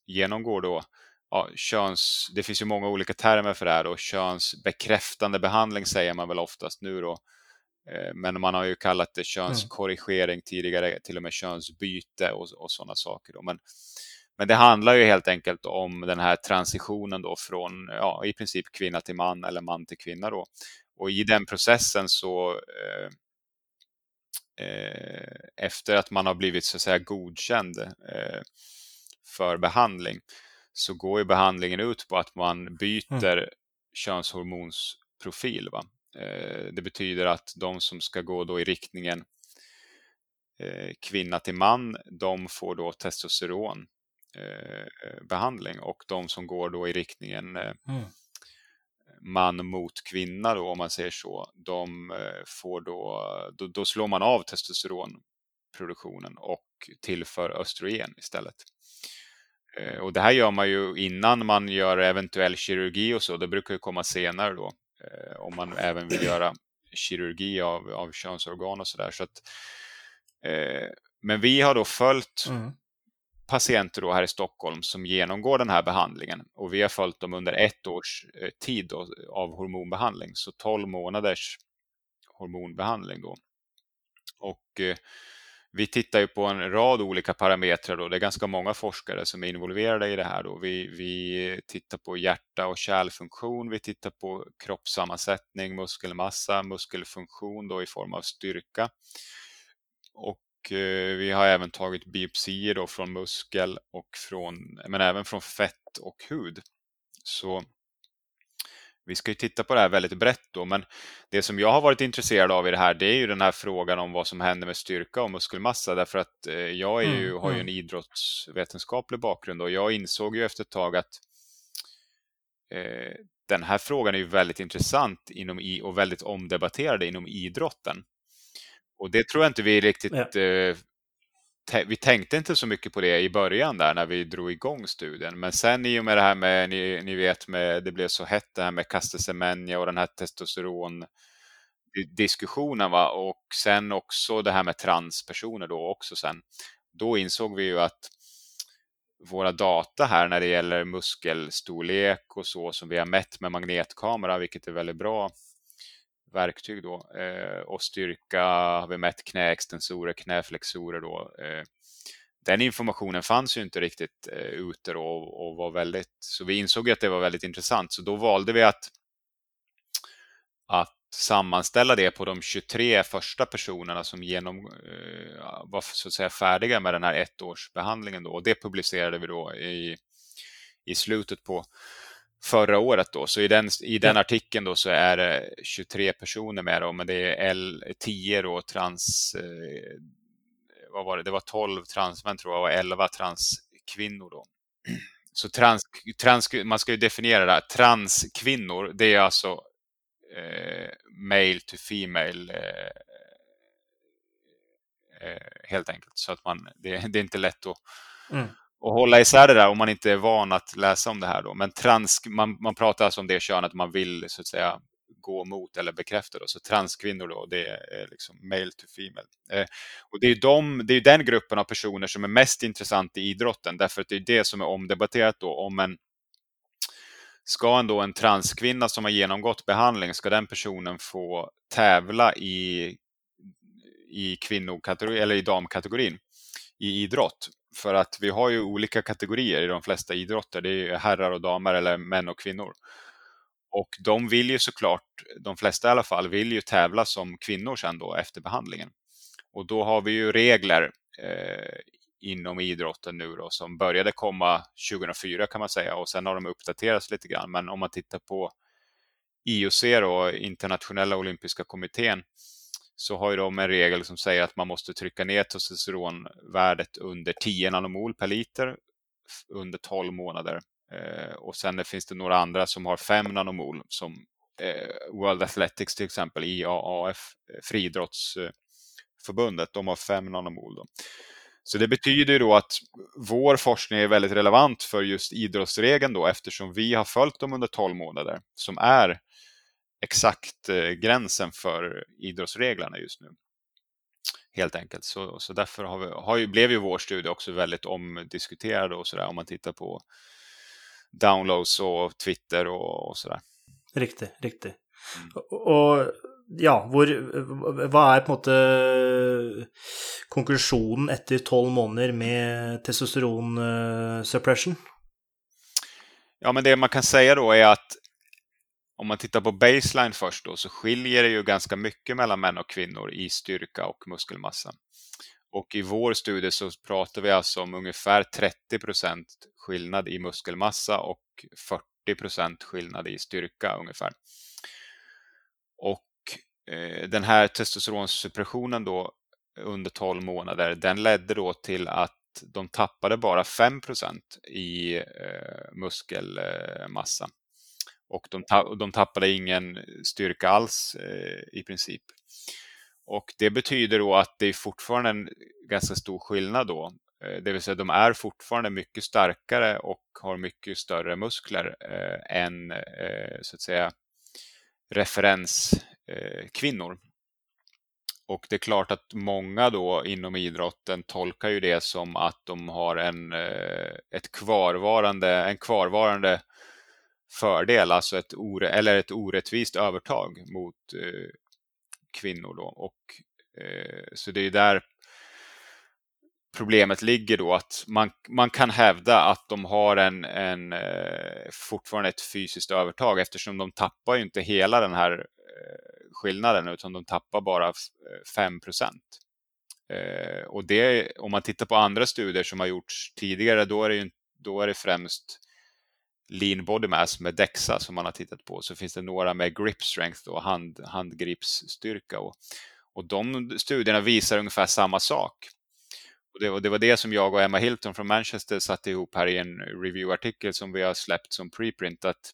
genomgår då ja, köns, det finns ju många olika termer för det här då, könsbekräftande behandling säger man väl oftast nu då. Eh, men man har ju kallat det könskorrigering tidigare, till och med könsbyte och, och sådana saker. Då. Men, men det handlar ju helt enkelt om den här transitionen då från ja, i princip kvinna till man eller man till kvinna. Då. Och i den processen så eh, Eh, efter att man har blivit så att säga godkänd eh, för behandling så går ju behandlingen ut på att man byter mm. könshormonsprofil. Va? Eh, det betyder att de som ska gå då i riktningen kvinna till man, de får då testosteronbehandling och de som går då i riktningen mm man mot kvinna då, om man säger så, de eh, får då, då, då slår man av testosteronproduktionen och tillför östrogen istället. Eh, och det här gör man ju innan man gör eventuell kirurgi och så, det brukar ju komma senare då, eh, om man även vill göra kirurgi av, av könsorgan och sådär. Så men vi har då följt mm patienter då här i Stockholm som genomgår den här behandlingen och vi har följt dem under ett års eh, tid då, av hormonbehandling, så 12 månaders hormonbehandling då. Och eh, vi tittar ju på en rad olika parametrar. Då. Det är ganska många forskare som är involverade i det här. Då. Vi, vi tittar på hjärta och kärlfunktion, vi tittar på kroppssammansättning, muskelmassa, muskelfunktion då i form av styrka. Och vi har även tagit biopsier då från muskel och från, men även från fett och hud. Så vi ska ju titta på det här väldigt brett då, men det som jag har varit intresserad av i det här, det är ju den här frågan om vad som händer med styrka och muskelmassa, därför att eh, jag är ju, mm, har ju en mm. idrottsvetenskaplig bakgrund och jag insåg ju efter ett tag att eh, den här frågan är ju väldigt intressant inom i, och väldigt omdebatterad inom idrotten. Och det tror jag inte vi riktigt ja. eh, vi tänkte inte så mycket på det i början där när vi drog igång studien. Men sen i och med det här med, ni, ni vet, med, det blev så hett det här med Castesemania och den här testosteron diskussionen va? och sen också det här med transpersoner då också sen. Då insåg vi ju att våra data här när det gäller muskelstorlek och så som vi har mätt med magnetkamera, vilket är väldigt bra verktyg då. Eh, och styrka har vi mätt knäextensorer, knäflexorer då. Eh, den informationen fanns ju inte riktigt eh, ute då och, och var väldigt, så vi insåg att det var väldigt intressant. Så då valde vi att, att sammanställa det på de 23 första personerna som genom, eh, var så att säga färdiga med den här ettårsbehandlingen då. Och det publicerade vi då i, i slutet på förra året då. Så i den, i den artikeln då så är det 23 personer med då, men det är L, 10 då trans, eh, vad var det, det var 12 transmän tror jag och 11 transkvinnor då. Så trans, trans, man ska ju definiera det här. Transkvinnor, det är alltså eh, male to female eh, eh, helt enkelt. Så att man, det, det är inte lätt att mm och hålla isär det där om man inte är van att läsa om det här. Då. Men trans, man, man pratar alltså om det könet man vill så att säga gå mot eller bekräfta. Då. Så transkvinnor då, det är liksom male to female. Eh, och det är, de, det är den gruppen av personer som är mest intressant i idrotten därför att det är det som är omdebatterat då. Om en, ska ändå en transkvinna som har genomgått behandling, ska den personen få tävla i, i kvinnokategori eller i damkategorin i idrott? För att vi har ju olika kategorier i de flesta idrotter. Det är herrar och damer eller män och kvinnor. Och de vill ju såklart, de flesta i alla fall, vill ju tävla som kvinnor sen då efter behandlingen. Och då har vi ju regler eh, inom idrotten nu då som började komma 2004 kan man säga och sen har de uppdaterats lite grann. Men om man tittar på IOC då, internationella olympiska kommittén, så har ju de en regel som säger att man måste trycka ner testosteronvärdet under 10 nanomol per liter under 12 månader. Eh, och sen finns det några andra som har 5 nanomol som eh, World Athletics till exempel, IAAF, eh, friidrottsförbundet, de har 5 nanomol. Då. Så det betyder då att vår forskning är väldigt relevant för just idrottsregeln då eftersom vi har följt dem under 12 månader som är exakt eh, gränsen för idrottsreglerna just nu. Helt enkelt. Så, så därför har vi, har ju, blev ju vår studie också väldigt omdiskuterad och sådär om man tittar på downloads och Twitter och, och sådär. Riktigt, riktigt. Mm. Och ja, hvor, vad är på något konklusionen efter 12 månader med testosteron uh, suppression? Ja, men det man kan säga då är att om man tittar på baseline först då, så skiljer det ju ganska mycket mellan män och kvinnor i styrka och muskelmassa. Och i vår studie så pratar vi alltså om ungefär 30 procent skillnad i muskelmassa och 40 procent skillnad i styrka ungefär. Och eh, den här testosteronsuppressionen då under 12 månader, den ledde då till att de tappade bara 5 procent i eh, muskelmassa och de, de tappade ingen styrka alls eh, i princip. Och det betyder då att det är fortfarande en ganska stor skillnad då. Eh, det vill säga de är fortfarande mycket starkare och har mycket större muskler eh, än eh, så att säga referenskvinnor. Eh, och det är klart att många då inom idrotten tolkar ju det som att de har en, eh, ett kvarvarande, en kvarvarande fördel, alltså ett, ore, eller ett orättvist övertag mot eh, kvinnor. Då. Och, eh, så det är där problemet ligger då att man, man kan hävda att de har en, en eh, fortfarande ett fysiskt övertag eftersom de tappar ju inte hela den här eh, skillnaden utan de tappar bara 5 eh, eh, och det, om man tittar på andra studier som har gjorts tidigare, då är det, ju, då är det främst lean body mass med DEXA som man har tittat på. Så finns det några med grip strength och hand, handgripsstyrka. Och, och de studierna visar ungefär samma sak. Och det, och det, var det som jag och Emma Hilton från Manchester satte ihop här i en review-artikel som vi har släppt som preprint. Att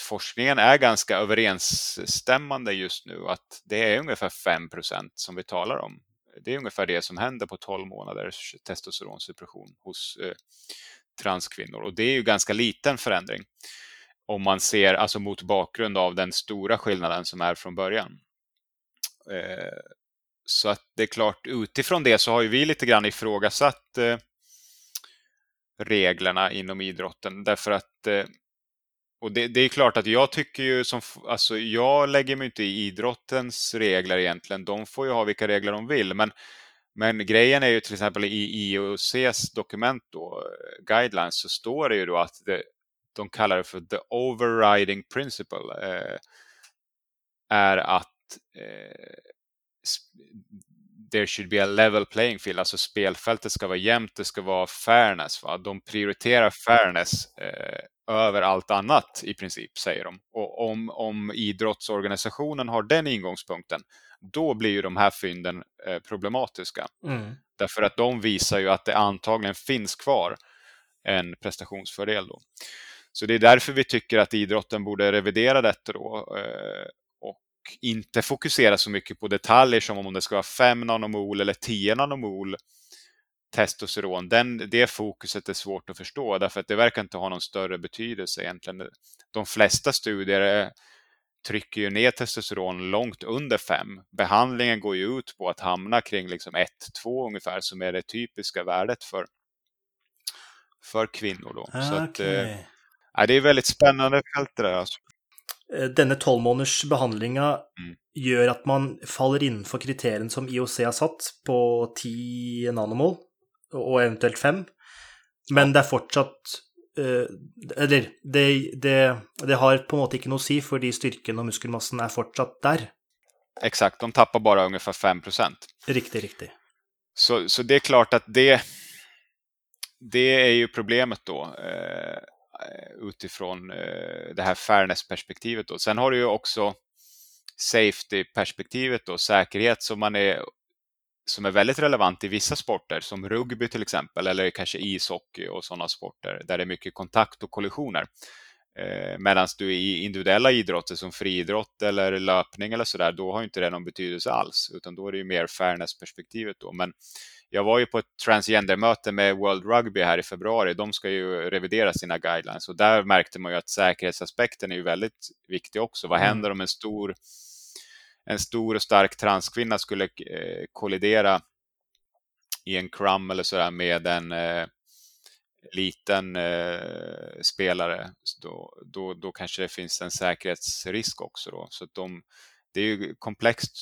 forskningen är ganska överensstämmande just nu att det är ungefär 5% som vi talar om. Det är ungefär det som händer på 12 månaders testosteronsuppression hos eh, transkvinnor och det är ju ganska liten förändring om man ser alltså mot bakgrund av den stora skillnaden som är från början. Eh, så att det är klart, utifrån det så har ju vi lite grann ifrågasatt eh, reglerna inom idrotten därför att eh, och det, det, är klart att jag tycker ju som, alltså jag lägger mig inte i idrottens regler egentligen. De får ju ha vilka regler de vill, men, men grejen är ju till exempel i IOCs dokument då, guidelines, så står det ju då att det, de kallar det för the overriding principle, eh, är att eh, there should be a level playing field, alltså spelfältet ska vara jämnt, det ska vara fairness. Va? De prioriterar fairness eh, över allt annat i princip, säger de. Och om, om idrottsorganisationen har den ingångspunkten, då blir ju de här fynden eh, problematiska. Mm. Därför att de visar ju att det antagligen finns kvar en prestationsfördel. Då. Så det är därför vi tycker att idrotten borde revidera detta då, eh, och inte fokusera så mycket på detaljer som om det ska vara 5 nanomol eller 10 nanomol testosteron, den, det fokuset är svårt att förstå därför att det verkar inte ha någon större betydelse egentligen. De flesta studier trycker ju ner testosteron långt under 5. Behandlingen går ju ut på att hamna kring liksom 1-2 ungefär som är det typiska värdet för, för kvinnor. Då. Okay. Så att, eh, det är väldigt spännande fält det där. Alltså. Eh, Denne 12 måneders behandlinga mm. gjør at man faller innenfor kriteriene som IOC har satt på 10 nanomol og eventuelt fem. Men det er fortsatt Eller det, det, det, har på en måte ikke noe å si, fordi styrken og muskelmassen er fortsatt der. Exakt, de tappar bara ungefär 5% Riktigt, riktigt. Så, så det är klart att det, det är ju problemet då eh, utifrån eh, det här fairness-perspektivet. Sen har du ju också safety-perspektivet och säkerhet som man är som är väldigt relevant i vissa sporter som rugby till exempel eller kanske ishockey och sådana sporter där det är mycket kontakt och kollisioner. Eh, Medan du i individuella idrotter som friidrott eller löpning eller sådär, då har inte det någon betydelse alls utan då är det ju mer fairness-perspektivet då. Men jag var ju på ett transgender-möte med World Rugby här i februari. De ska ju revidera sina guidelines och där märkte man ju att säkerhetsaspekten är ju väldigt viktig också. Vad mm. händer om en stor en stor och stark transkvinna skulle eh, kollidera i en crum eller sådär med en eh, liten eh, spelare, då, då, då kanske det finns en säkerhetsrisk också. Då. Så de, det är ju komplext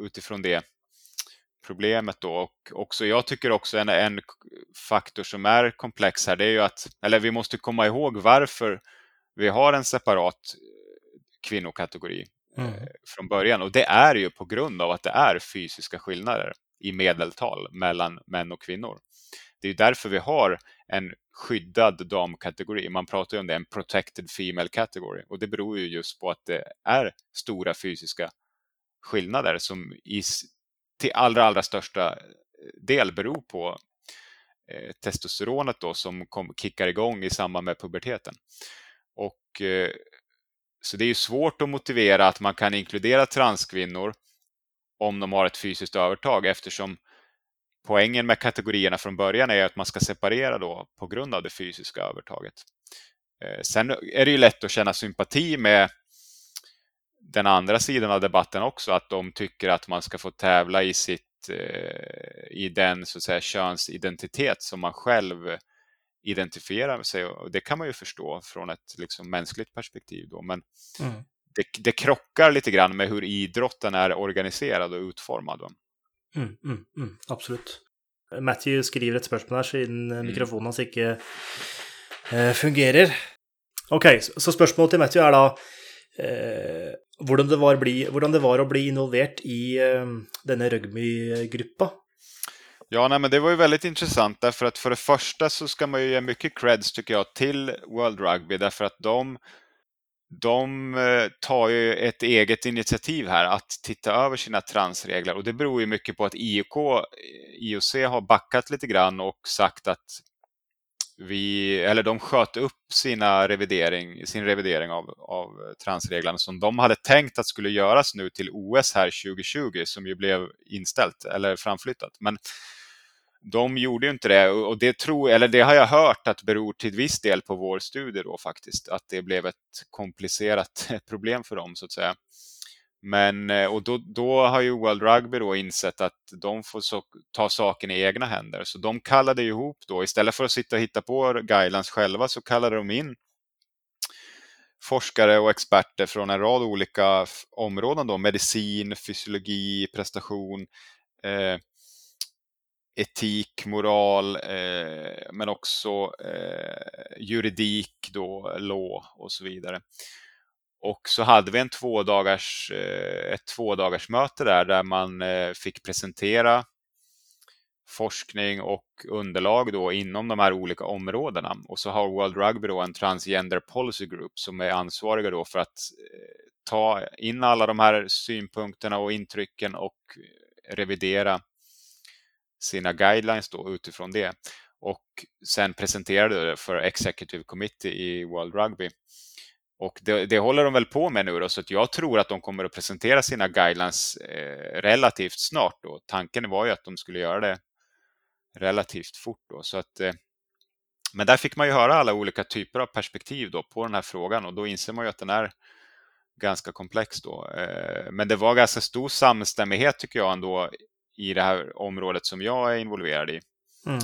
utifrån det problemet då. Och också, jag tycker också en, en faktor som är komplex här, det är ju att, eller vi måste komma ihåg varför vi har en separat kvinnokategori mm. Eh, från början. Och det är ju på grund av att det är fysiska skillnader i medeltal mellan män och kvinnor. Det är därför vi har en skyddad damkategori. Man pratar ju om det, en protected female category. Och det beror ju just på att det är stora fysiska skillnader som i, till allra, allra största del beror på eh, testosteronet då som kom, kickar igång i samband med puberteten. Och eh, så det är svårt att motivera att man kan inkludera transkvinnor om de har ett fysiskt övertag eftersom poängen med kategorierna från början är att man ska separera då på grund av det fysiska övertaget. Eh, sen är det ju lätt att känna sympati med den andra sidan av debatten också, att de tycker att man ska få tävla i sitt eh, i den så att säga könsidentitet som man själv identifierar sig och det kan man ju förstå från ett liksom, mänskligt perspektiv då. Men mm. det, det krockar lite grann med hur idrotten är organiserad och utformad. Mm, mm, mm, absolutt. Matthew skriver et spørsmål her siden mm. mikrofonen hans ikke eh, fungerer. Ok, så, så spørsmålet til Matthew er da eh, hvordan, det var bli, hvordan, det var å bli involvert i eh, denne rugbygruppa. Ja, nej, men det var ju väldigt intressant därför att för det första så ska man ju ge mycket creds tycker jag till World Rugby därför att de de eh, tar ju ett eget initiativ här att titta över sina transregler och det beror ju mycket på att IOK, eh, IOC har backat lite grann och sagt att vi, eller de sköt upp sina revidering, sin revidering av, av transreglerna som de hade tänkt att skulle göras nu till OS här 2020 som ju blev inställt eller framflyttat. Men de gjorde ju inte det och det, tror, eller det har jag hört att beror till viss del på vår studie då faktiskt, att det blev ett komplicerat <laughs> problem för dem så att säga. Men, eh, och då, då har ju World Rugby då insett att de får så, ta saken i egna händer. Så de kallade ihop då, istället för att sitta och hitta på guidelines själva, så kallade de in forskare och experter från en rad olika områden då, medicin, fysiologi, prestation, eh, etik, moral, eh, men också eh, juridik, då, law och så vidare. Och så hade vi en tvådagars, eh, ett tvådagarsmöte där, där man eh, fick presentera forskning och underlag då inom de här olika områdena. Och så har World Rugby då en Transgender Policy Group som är ansvariga då för att eh, ta in alla de här synpunkterna och intrycken och revidera sina guidelines då utifrån det och sen presenterade det för Executive Committee i World Rugby. Och det, det, håller de väl på med nu då, så att jag tror att de kommer att presentera sina guidelines eh, relativt snart. Då. Tanken var ju att de skulle göra det relativt fort. Då, så att, eh, men där fick man ju höra alla olika typer av perspektiv då på den här frågan och då inser man ju att den är ganska komplex. Då. Eh, men det var ganska stor samstämmighet tycker jag ändå i det här området som jag är involverad i. Mm.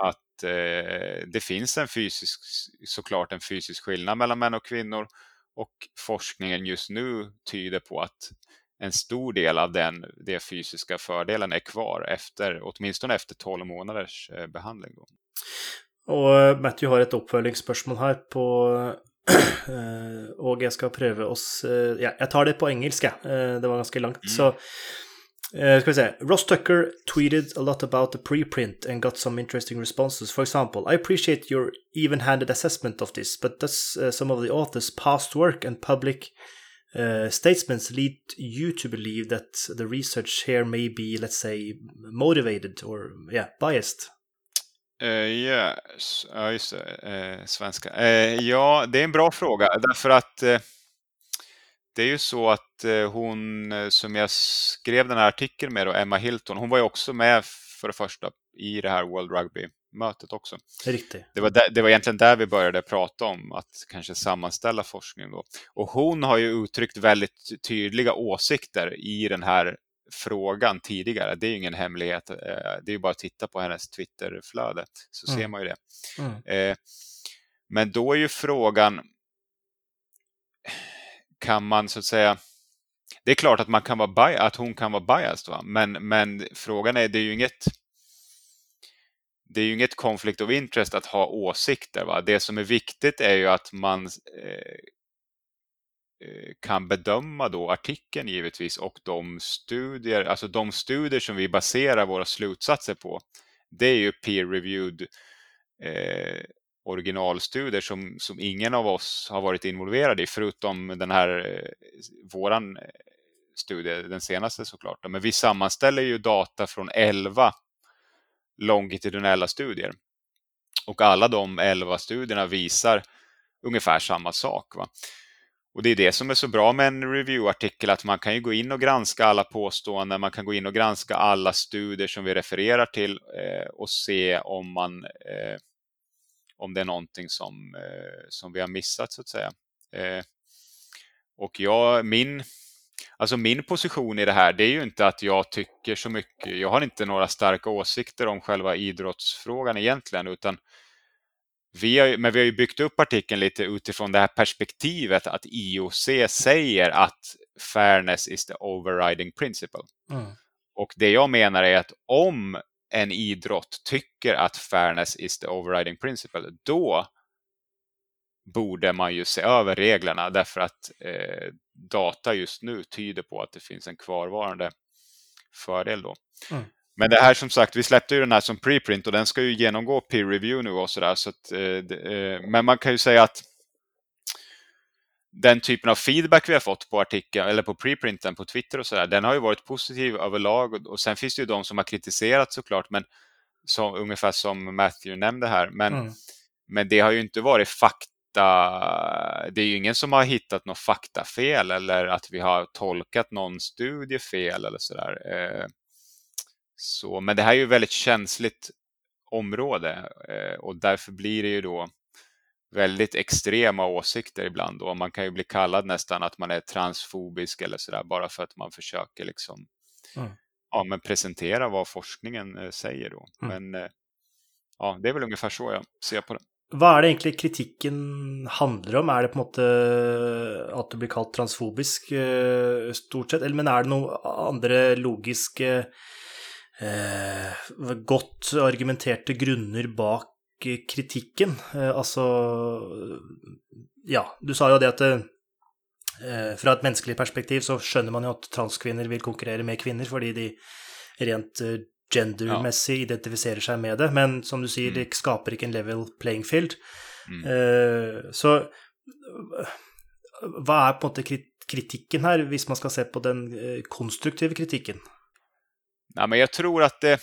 Att eh, det finns en fysisk, såklart en fysisk skillnad mellan män och kvinnor och forskningen just nu tyder på att en stor del av den det fysiska fördelen är kvar efter, åtminstone efter 12 månaders eh, behandling. Då. Och eh, Matthew har ett uppföljningsspörsmål här på <clears throat> och jag ska pröva oss ja, Jag tar det på engelska, det var ganska långt. Mm. Så Uh, ska vi säga, Ross Tucker tweeted a lot about the preprint and got some interesting responses. For example, I appreciate your even-handed assessment of this, but does uh, some of the authors' past work and public uh, statements lead you to believe that the research here may be, let's say, motivated or yeah, biased? Uh, yes. Ja, just det. Uh, svenska. Uh, ja, det är en bra fråga därför att det är ju så att eh, hon eh, som jag skrev den här artikeln med, då, Emma Hilton, hon var ju också med för det första i det här World Rugby-mötet också. Riktigt. Det var, där, det var egentligen där vi började prata om att kanske sammanställa forskning. Då. Och hon har ju uttryckt väldigt tydliga åsikter i den här frågan tidigare. Det är ju ingen hemlighet. Eh, det är ju bara att titta på hennes Twitterflöde så mm. ser man ju det. Mm. Men då är ju frågan kan man så att säga det är klart att, man kan vara att hon kan vara biased, va? Men, men frågan är, det är ju inget det är ju inget konflikt of interest att ha åsikter. Va? Det som är viktigt är ju att man eh, eh, kan bedöma då artikeln givetvis och de studier, alltså de studier som vi baserar våra slutsatser på. Det är ju peer-reviewed eh, originalstudier som, som ingen av oss har varit involverad i förutom den här eh, våran eh, studie, den senaste såklart. Men vi sammanställer ju data från 11 longitudinella studier. Och alla de 11 studierna visar ungefär samma sak. Va? Och det är det som är så bra med en review-artikel, att man kan ju gå in och granska alla påståenden, man kan gå in och granska alla studier som vi refererar till eh, och se om man eh, om det är någonting som, eh, som vi har missat så att säga. Eh, och jag, min, Alltså min position i det här, det är ju inte att jag tycker så mycket. Jag har inte några starka åsikter om själva idrottsfrågan egentligen, utan vi har, men vi har ju byggt upp artikeln lite utifrån det här perspektivet att IOC säger att fairness is the overriding principle. Mm. Och det jag menar är att om en idrott tycker att fairness is the overriding principle, då borde man ju se över reglerna därför att eh, data just nu tyder på att det finns en kvarvarande fördel då. Mm. Men det här som sagt, vi släppte ju den här som preprint och den ska ju genomgå peer review nu och sådär. Så, att, eh, eh, men man kan ju säga att den typen av feedback vi har fått på artikeln eller på preprinten på Twitter och sådär, den har ju varit positiv överlag och sen finns det ju de som har kritiserat såklart, men som, ungefär som Matthew nämnde här. Men, mm. men det har ju inte varit fakta det är ju ingen som har hittat något faktafel eller att vi har tolkat någon studie fel eller sådär. Eh, så, men det här är ju väldigt känsligt område eh, och därför blir det ju då väldigt extrema åsikter ibland och man kan ju bli kallad nästan att man är transfobisk eller sådär bara för att man försöker liksom mm. ja, men presentera vad forskningen eh, säger då. Mm. Men ja, det är väl ungefär så jag ser på det. Vad är det egentligen kritiken handlar om? Är det på något sätt att du blir kallad transfobisk eh, stort sett? Eller men är det några andra logiska, eh, gott argumenterade grunder bak kritiken? Eh, alltså, ja, du sa ju det att eh, fra et menneskelig perspektiv så skjønner man jo at transkvinner vil konkurrere med kvinner fordi de rent eh, gendermessig ja. identifiserer seg med det. Men som du sier, mm. det skaper ikke en level playing field. Mm. Så hva er på en måte kritikken her, hvis man skal se på den konstruktive kritikken? Nej, men jag tror att det...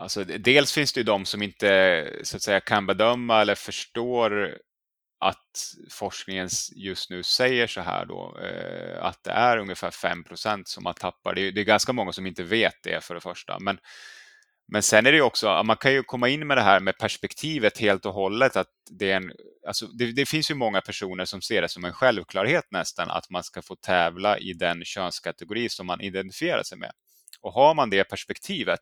Alltså, dels finns det ju de som inte så att säga, kan bedöma eller förstår att forskningen just nu säger så här då, eh, att det är ungefär 5% som man tappar. Det är, det är, ganska många som inte vet det för det första. Men, men sen är det ju också, man kan ju komma in med det här med perspektivet helt och hållet. att Det, är en, alltså det, det finns ju många personer som ser det som en självklarhet nästan att man ska få tävla i den könskategori som man identifierar sig med. Och har man det perspektivet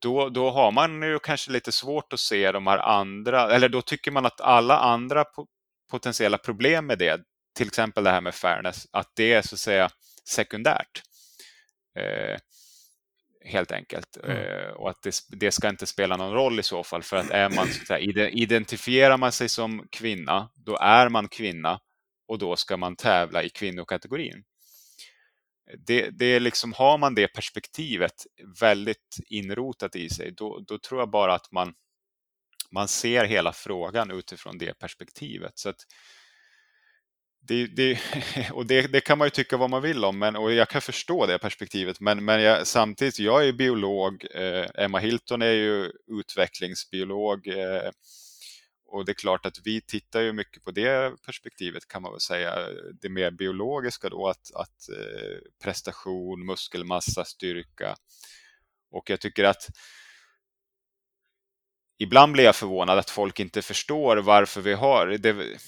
då, då har man ju kanske lite svårt att se de här andra, eller då tycker man att alla andra potentiella problem med det, till exempel det här med fairness, att det är så att säga sekundärt. Eh, helt enkelt. Mm. Eh, och att det, det, ska inte spela någon roll i så fall, för att är man så att säga, identifierar man sig som kvinna, då är man kvinna och då ska man tävla i kvinnokategorin det, det är liksom, har man det perspektivet väldigt inrotat i sig, då, då tror jag bara att man, man ser hela frågan utifrån det perspektivet. Så att, det, det, <laughs> och det, det, kan man ju tycka vad man vill om, men, och jag kan förstå det perspektivet. Men, men jag, samtidigt, jag är biolog, eh, Emma Hilton är ju utvecklingsbiolog. Eh, och det är klart att vi tittar ju mycket på det perspektivet kan man väl säga. Det mer biologiska då, att, att eh, prestation, muskelmassa, styrka. Och jag tycker att ibland blir jag förvånad att folk inte förstår varför vi har det.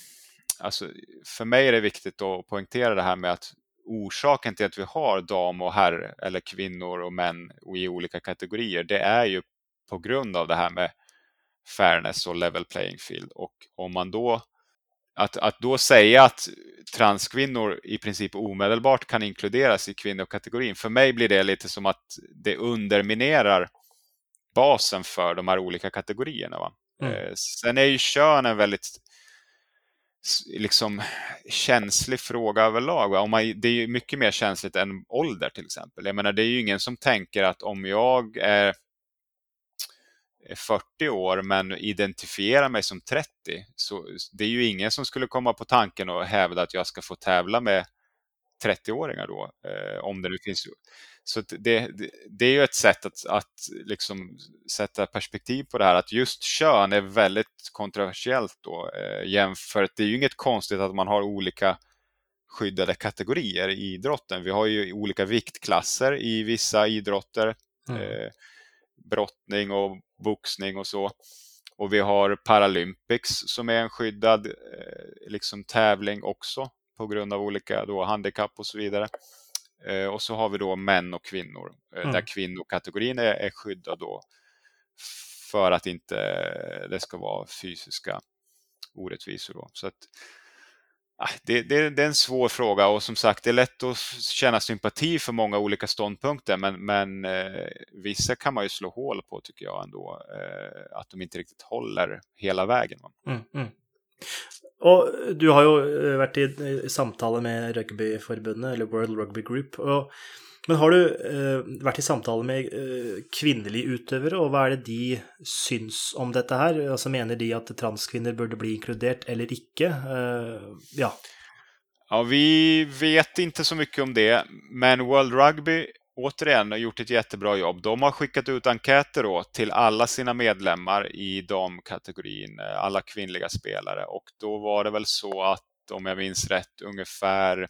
Alltså, för mig är det viktigt att poängtera det här med att orsaken till att vi har dam och herr eller kvinnor och män i olika kategorier, det är ju på grund av det här med fairness och level playing field. Och om man då att, att då säga att transkvinnor i princip omedelbart kan inkluderas i kvinnokategorin, för mig blir det lite som att det underminerar basen för de här olika kategorierna. Va? Mm. Eh, sen är ju kön en väldigt liksom, känslig fråga överlag. Va? Om man, det är mycket mer känsligt än ålder till exempel. Jag menar, det är ju ingen som tänker att om jag är 40 år men identifierar mig som 30 så det är ju ingen som skulle komma på tanken och hävda att jag ska få tävla med 30-åringar då. Eh, om det nu finns. Så det, det, det, är ju ett sätt att, att liksom sätta perspektiv på det här att just kön är väldigt kontroversiellt då eh, jämfört. Det är ju inget konstigt att man har olika skyddade kategorier i idrotten. Vi har ju olika viktklasser i vissa idrotter. Mm. Eh, brottning och boxning och så. Och vi har Paralympics som är en skyddad eh, liksom, tävling också. på grund av olika då, handikapp och så vidare. Eh, och så har vi då män och kvinnor, eh, mm. där kvinnokategorin är, är skyddad då för att inte det ska vara fysiska orättvisor. Då. Så att, Ah, det, det, det, är en svår fråga och som sagt det är lätt att känna sympati för många olika ståndpunkter men, men eh, vissa kan man ju slå hål på tycker jag ändå. Eh, att de inte riktigt håller hela vägen. Mm, mm. Och du har ju eh, varit i, i samtal med Rugbyförbundet, eller World Rugby Group. Och men har du eh, varit i samtal med eh, kvinnliga utövare och vad är det de syns om detta här? Alltså menar de att transkvinnor borde bli inkluderat eller inte? Eh, ja. Ja, vi vet inte så mycket om det, men World Rugby återigen har gjort ett jättebra jobb. De har skickat ut enkäter då till alla sina medlemmar i damkategorin, kategorin, eh, alla kvinnliga spelare och då var det väl så att om jag minns rätt ungefär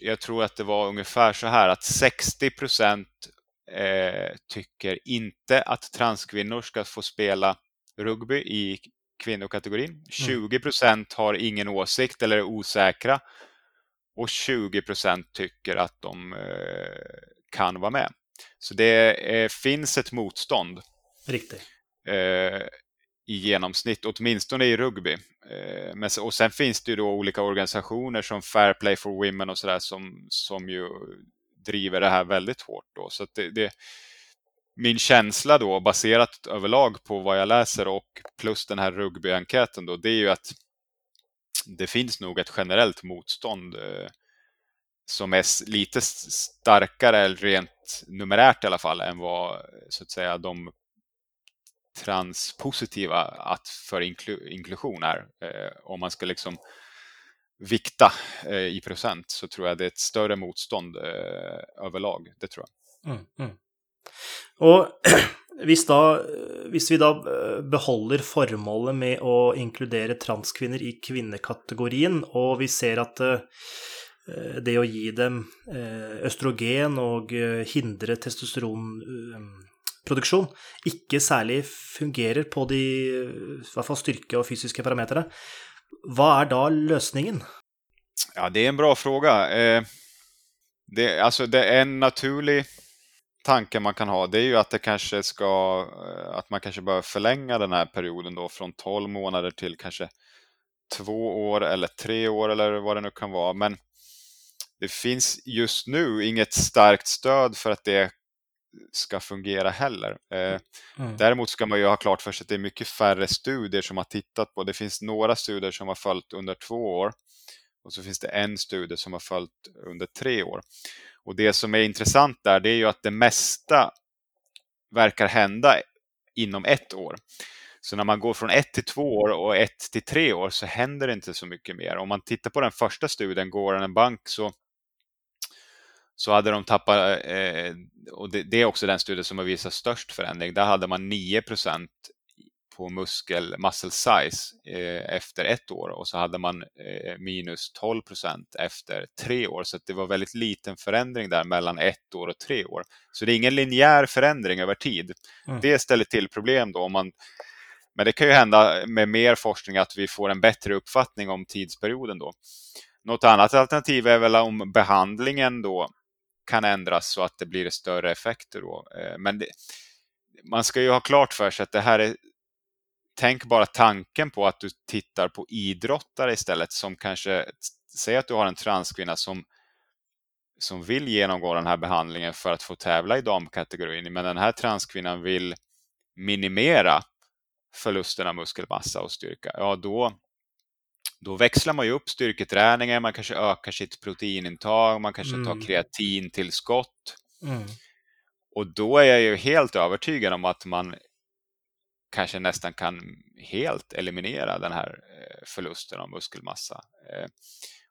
jag tror att det var ungefär så här att 60 procent eh, tycker inte att transkvinnor ska få spela rugby i kvinnokategorin. 20 mm. procent har ingen åsikt eller är osäkra och 20 procent tycker att de eh, kan vara med. Så det finns ett motstånd. Riktigt i genomsnitt, åtminstone i rugby. Eh, men, och sen finns det ju då olika organisationer som Fair Play for Women och sådär som, som ju driver det här väldigt hårt. Då. Så det, det, min känsla då, baserat överlag på vad jag läser och plus den här rugbyenkäten då, det är ju att det finns nog ett generellt motstånd eh, som är lite starkare, rent numerärt i alla fall, än vad så att säga de transpositiva att för inklu inklusion är. Eh, om man ska liksom vikta eh, i procent så tror jag det är ett större motstånd eh, överlag. Det tror jag. Mm, mm. Och hvis, da, hvis vi da eh, behåller beholder formålet med å inkludere transkvinner i kvinnekategorien, og vi ser at eh, eh, det å gi dem eh, østrogen og hindre testosteron produksjon ikke særlig fungerer på de i hvert fall styrke og fysiske parametrene, vad är då lösningen? Ja, det är en bra fråga. Eh, det, alltså det är en naturlig tanke man kan ha, det är ju att det kanske ska, eh, att man kanske bör förlänga den här perioden då från 12 månader till kanske två år eller tre år eller vad det nu kan vara. Men det finns just nu inget starkt stöd för att det ska fungera heller. Eh, mm. Däremot ska man ju ha klart för sig att det är mycket färre studier som har tittat på. Det finns några studier som har följt under två år och så finns det en studie som har följt under tre år. Och det som är intressant där det är ju att det mesta verkar hända inom ett år. Så när man går från ett till två år och ett till tre år så händer det inte så mycket mer. Om man tittar på den första studien, Går en bank, så så hade de tappat, eh, och det, det, är också den studie som har visat störst förändring, där hade man 9% på muskel muscle size eh, efter ett år och så hade man eh, minus 12% efter tre år. Så det var väldigt liten förändring där mellan ett år och tre år. Så det är ingen linjär förändring över tid. Mm. Det ställer till problem då om man men det kan ju hända med mer forskning att vi får en bättre uppfattning om tidsperioden då. Något annat alternativ är väl om behandlingen då kan ändras så att det blir större effekter. Då. Eh, men det, man ska ju ha klart för sig att det här är Tänk bara tanken på att du tittar på idrottare istället som kanske, säg att du har en transkvinna som, som vill genomgå den här behandlingen för att få tävla i damkategorin, men den här transkvinnan vill minimera förlusten av muskelmassa och styrka, ja då, då växlar man ju upp styrketräningen, man kanske ökar sitt proteinintag, man kanske mm. tar kreatintillskott. Mm. Och då är jag ju helt övertygad om att man kanske nästan kan helt eliminera den här eh, förlusten av muskelmassa. Eh,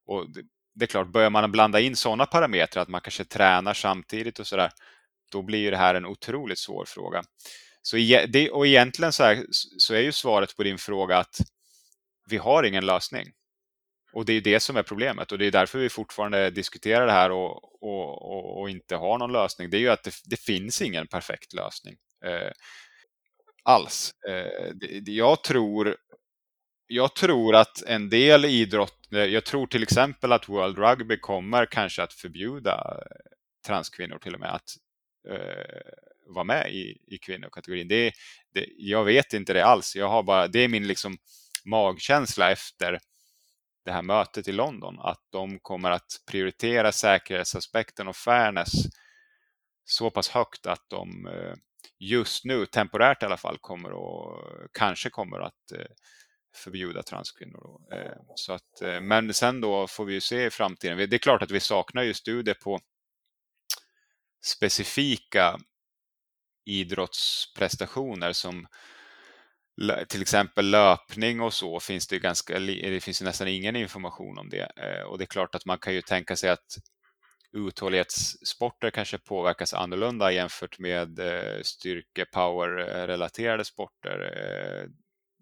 och det är klart, börjar man blanda in sådana parametrar, att man kanske tränar samtidigt och sådär, då blir ju det här en otroligt svår fråga. Så, och egentligen så, här, så är ju svaret på din fråga att vi har ingen lösning. Och det är det som är problemet och det är därför vi fortfarande diskuterar det här och, och, och, och inte har någon lösning. Det är ju att det, det finns ingen perfekt lösning eh, alls. Eh, det, jag tror jag tror att en del idrotter, eh, jag tror till exempel att World Rugby kommer kanske att förbjuda transkvinnor till och med att eh, vara med i, i kvinnokategorin. Det, det, jag vet inte det alls. Jag har bara, det är min liksom magkänsla efter det här mötet i London, att de kommer att prioritera säkerhetsaspekten och fairness så pass högt att de eh, just nu, temporärt i alla fall, kommer att, kanske kommer att eh, förbjuda transkvinnor. Eh, så att, men sen då får vi se i framtiden. Det är klart att vi saknar ju studier på specifika idrottsprestationer som till exempel löpning och så finns det ganska, det finns nästan ingen information om det. Eh, och det är klart att man kan ju tänka sig att uthållighetssporter kanske påverkas annorlunda jämfört med eh, styrke power-relaterade eh, sporter.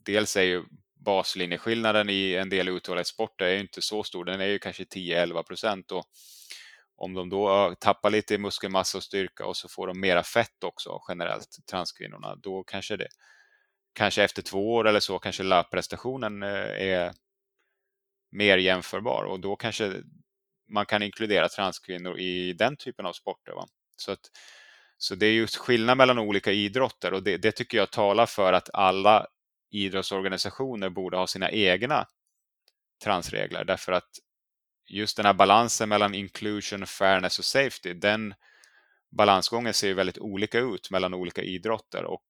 Dels är ju baslinjeskillnaden i en del uthållighetssporter är inte så stor, den är ju kanske 10-11 procent och om de då tappar lite muskelmassa och styrka och så får de mera fett också generellt, transkvinnorna, då kanske det kanske efter två år eller så kanske löpprestationen eh, är mer jämförbar och då kanske man kan inkludera transkvinnor i den typen av sporter. Va? Så, att, så det är just skillnad mellan olika idrotter och det, det tycker jag talar för att alla idrottsorganisationer borde ha sina egna transregler därför att just den här balansen mellan inclusion, fairness och safety, den balansgången ser väldigt olika ut mellan olika idrotter och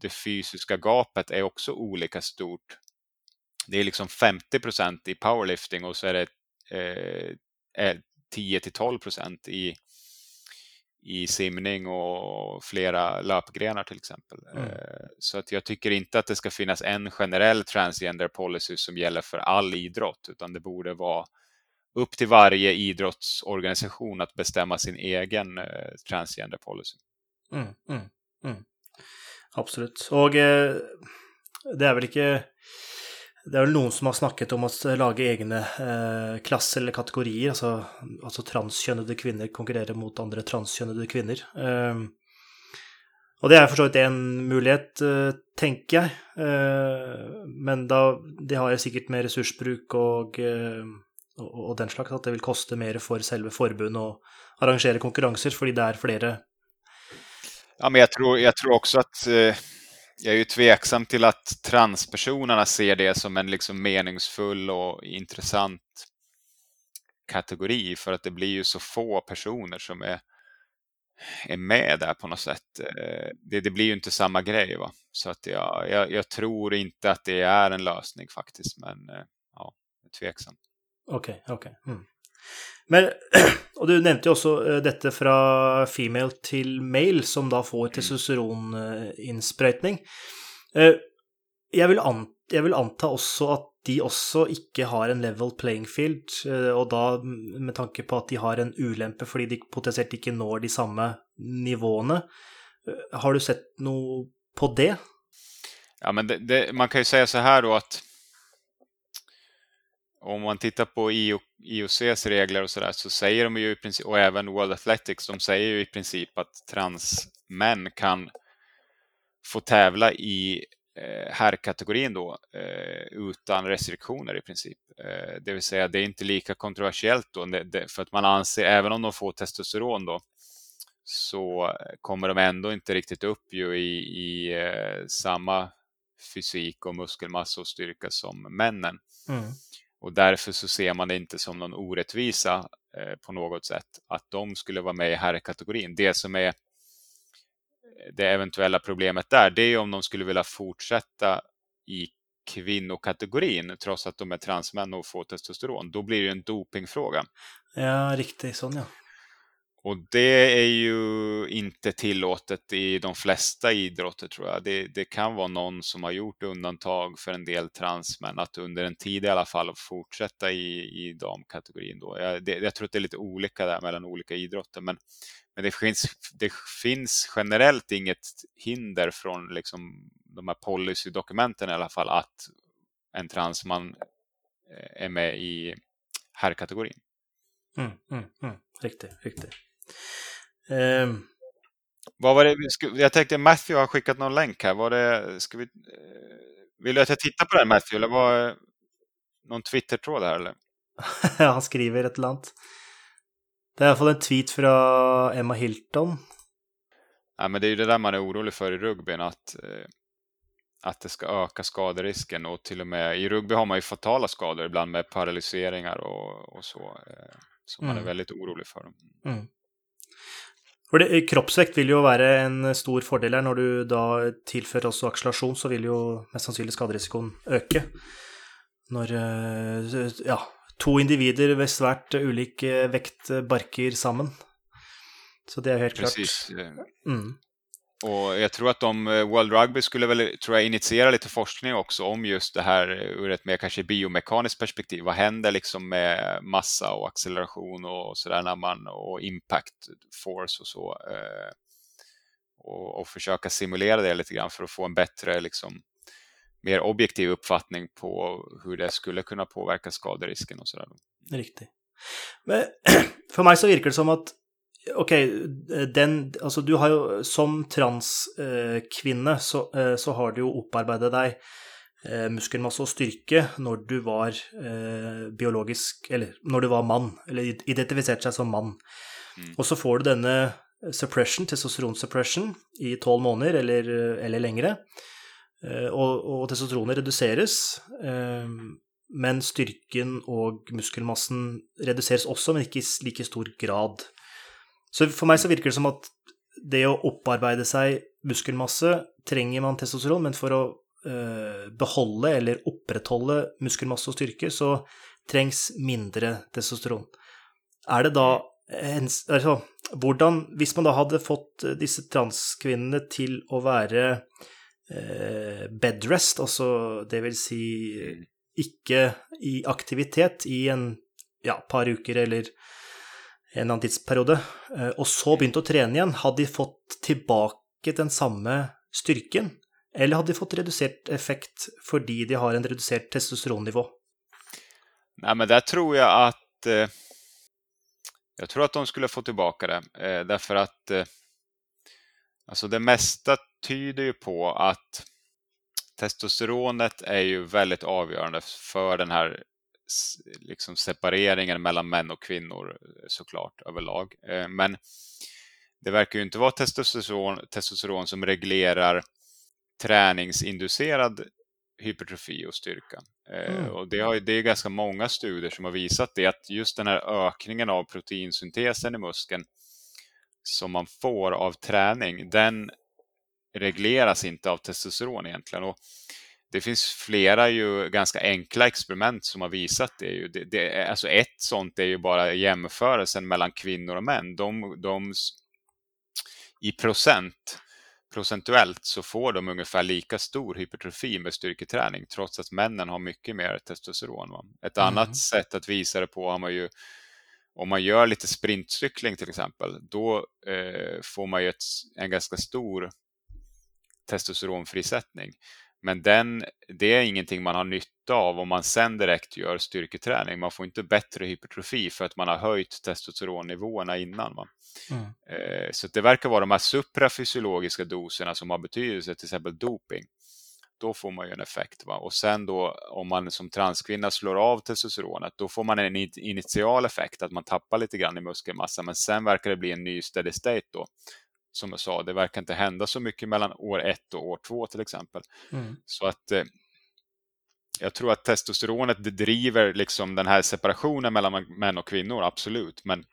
det fysiska gapet är också olika stort. Det är liksom 50 procent i powerlifting och så är det eh, 10 till 12 procent i i simning och flera löpgrenar till exempel. Mm. Eh, så att jag tycker inte att det ska finnas en generell transgender policy som gäller för all idrott, utan det borde vara upp till varje idrottsorganisation att bestämma sin egen eh, transgender policy. Mm, mm, Absolutt. Absolut. Och eh, det är väl inte det är väl noen som har snakket om att lage egne eh, klasser eller kategorier. Altså, altså transkjønnede kvinner konkurrerer mot andre transkjønnede kvinner. Eh, og det er for så vidt en mulighet, eh, tenker jeg. Eh, men da Det har sikkert med ressursbruk og, eh, og, og, den slags, at det vil koste mer for selve forbundet å arrangere konkurranser, fordi det er flere Ja, men jag tror, jag tror också att eh, jag är ju tveksam till att transpersonerna ser det som en liksom meningsfull och intressant kategori för att det blir ju så få personer som är, är med där på något sätt. Eh, det, det blir ju inte samma grej. Va? Så att jag, jag, jag, tror inte att det är en lösning faktiskt, men eh, ja, jag är tveksam. Okej, okay, okej. Okay. Mm. Men, <clears throat> og du nevnte jo også eh, detta dette fra female til male, som da får testosteroninsprutning. Eh, jag Eh, jeg vil, jeg vil anta også at de også ikke har en level playing field, eh, och og da med tanke på at de har en ulempe fordi de potensielt ikke når de samme nivåene. Har du sett noe på det? Ja, men det, det, man kan ju säga så här då att om man tittar på IO, IOCs regler och så där så säger de ju i princip, och även World Athletics, de säger ju i princip att transmän kan få tävla i eh, herrkategorin då eh, utan restriktioner i princip. Eh, det vill säga det är inte lika kontroversiellt då det, det, för att man anser, även om de får testosteron då, så kommer de ändå inte riktigt upp ju i, i eh, samma fysik och muskelmassa och styrka som männen. Mm. Och därför så ser man det inte som någon orättvisa eh, på något sätt att de skulle vara med i herrkategorin. Det som är eh, det eventuella problemet där, det är om de skulle vilja fortsätta i kvinnokategorin trots att de är transmän och får testosteron. Då blir det en dopingfråga. Ja, riktigt sån ja. Och det är ju inte tillåtet i de flesta idrotter tror jag. Det, det, kan vara någon som har gjort undantag för en del transmän att under en tid i alla fall fortsätta i, i damkategorin. Då. Jag, det, jag tror att det är lite olika där mellan olika idrotter men, men det, finns, det finns generellt inget hinder från liksom, de här policydokumenten i alla fall att en transman eh, är med i herrkategorin. Mm, mm, mm. Riktigt, riktigt. Um. Vad var det? Jag tänkte Matthew har skickat någon länk här. Var det, ska vi, Vill du att jag tittar på den Matthew, eller var någon Twitter-tråd här eller? <laughs> han skriver ett annat. Det är i alla fall en tweet från Emma Hilton. Ja, men det är ju det där man är orolig för i rugbyn, att, eh, att det ska öka skaderisken och till och med i rugby har man ju fatala skador ibland med paralyseringar och, och så, eh, som mm. man är mm. väldigt orolig för. Mm. For det, Kroppsvekt vil jo være en stor fordel her. Når du da tilfører også akselerasjon, så vil jo mest sannsynlig skaderisikoen øke. Når eh, ja, to individer ved svært ulik vekt barker sammen. Så det er helt Precis. klart. Mm. Och jag tror att de, eh, World Rugby skulle väl tror jag, initiera lite forskning också om just det här eh, ur ett mer kanske biomekaniskt perspektiv. Vad händer liksom med massa och acceleration och sådär när man och impact force och så. Eh, och, och, försöka simulera det lite grann för att få en bättre liksom mer objektiv uppfattning på hur det skulle kunna påverka skaderisken och sådär. Riktigt. Men <clears throat> för mig så verkar det som att okej, okay, den Altså, du har jo Som transkvinne så, eh, så har du jo opparbeidet deg eh, muskelmasse og styrke når du var eh, biologisk Eller når du var mann, eller identifiserte seg som mann. Mm. Og så får du denne suppression, testosteronsuppression, i tolv måneder eller, eller lengre. Og, og testosteronet reduseres. Men styrken og muskelmassen reduseres også, men ikke i like stor grad. Så for meg så virker det som at det å opparbeide seg muskelmasse trenger man testosteron, men for å uh, beholde eller opprettholde muskelmasse og styrke, så trengs mindre testosteron. Er det da en, altså, hvordan, Hvis man da hadde fått eh, disse transkvinnene til å være eh, uh, bedrest, altså det vil si ikke i aktivitet i en ja, par uker eller en eller annen tidsperiode, eh, og så begynt å trene igjen, hadde de fått tilbake den samme styrken? Eller hadde de fått redusert effekt fordi de har en redusert testosteronnivå? Nej, men där tror jag att eh, jag tror att de skulle få tillbaka det eh, därför att eh, alltså det mesta tyder ju på att testosteronet är ju väldigt avgörande för den här liksom separeringen mellan män och kvinnor eh, såklart överlag. Eh, men det verkar ju inte vara testosteron, testosteron som reglerar träningsinducerad hypertrofi och styrka. Eh, mm. Och det, har, det är ganska många studier som har visat det, att just den här ökningen av proteinsyntesen i muskeln som man får av träning, den regleras inte av testosteron egentligen. Och det finns flera ju ganska enkla experiment som har visat det. det, det alltså ett sånt är ju bara jämförelsen mellan kvinnor och män. De, de, I procent, procentuellt så får de ungefär lika stor hypertrofi med styrketräning trots att männen har mycket mer testosteron. Va? Ett mm. annat sätt att visa det på har man ju om man gör lite sprintcykling till exempel, då eh, får man ju ett, en ganska stor testosteronfrisättning. Men den, det är ingenting man har nytta av om man sen direkt gör styrketräning. Man får inte bättre hypertrofi för att man har höjt testosteronnivåerna innan. Va? Mm. Eh, så det verkar vara de här suprafysiologiska doserna som har betydelse, till exempel doping. Då får man ju en effekt. Va? Och sen då om man som transkvinna slår av testosteronet, då får man en initial effekt, att man tappar lite grann i muskelmassa, men sen verkar det bli en ny steady state då som jag sa, det verkar inte hända så mycket mellan år ett och år två till exempel. Mm. Så att eh, jag tror att testosteronet driver liksom den här separationen mellan män och kvinnor, absolut. Men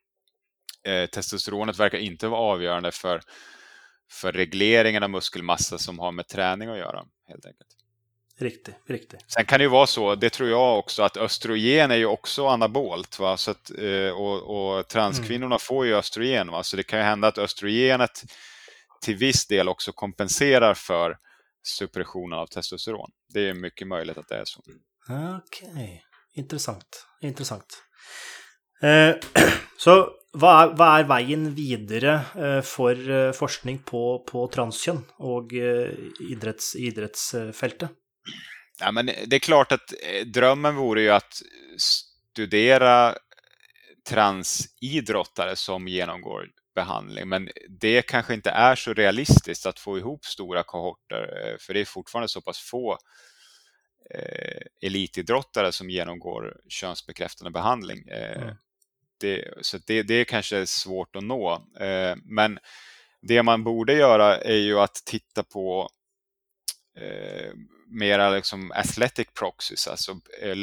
eh, testosteronet verkar inte vara avgörande för, för regleringen av muskelmassa som har med träning att göra. helt enkelt. Riktigt, riktigt. Sen kan det ju vara så, det tror jag också, att östrogen är ju också anabolt. Va? Så att, eh, och, och transkvinnorna mm. får ju östrogen, va? så det kan ju hända att östrogenet till viss del också kompenserar för suppressionen av testosteron. Det är mycket möjligt att det är så. Okej, okay. intressant. intressant. Eh, <clears throat> så vad är, vad är vägen vidare eh, för eh, forskning på, på transkön och idrotts, idrottsfältet? Ja, men det är klart att eh, drömmen vore ju att studera transidrottare som genomgår behandling, men det kanske inte är så realistiskt att få ihop stora kohorter, eh, för det är fortfarande så pass få eh, elitidrottare som genomgår könsbekräftande behandling. Eh, mm. det, så det, det kanske är svårt att nå. Eh, men det man borde göra är ju att titta på eh, mera liksom athletic proxies, alltså eh,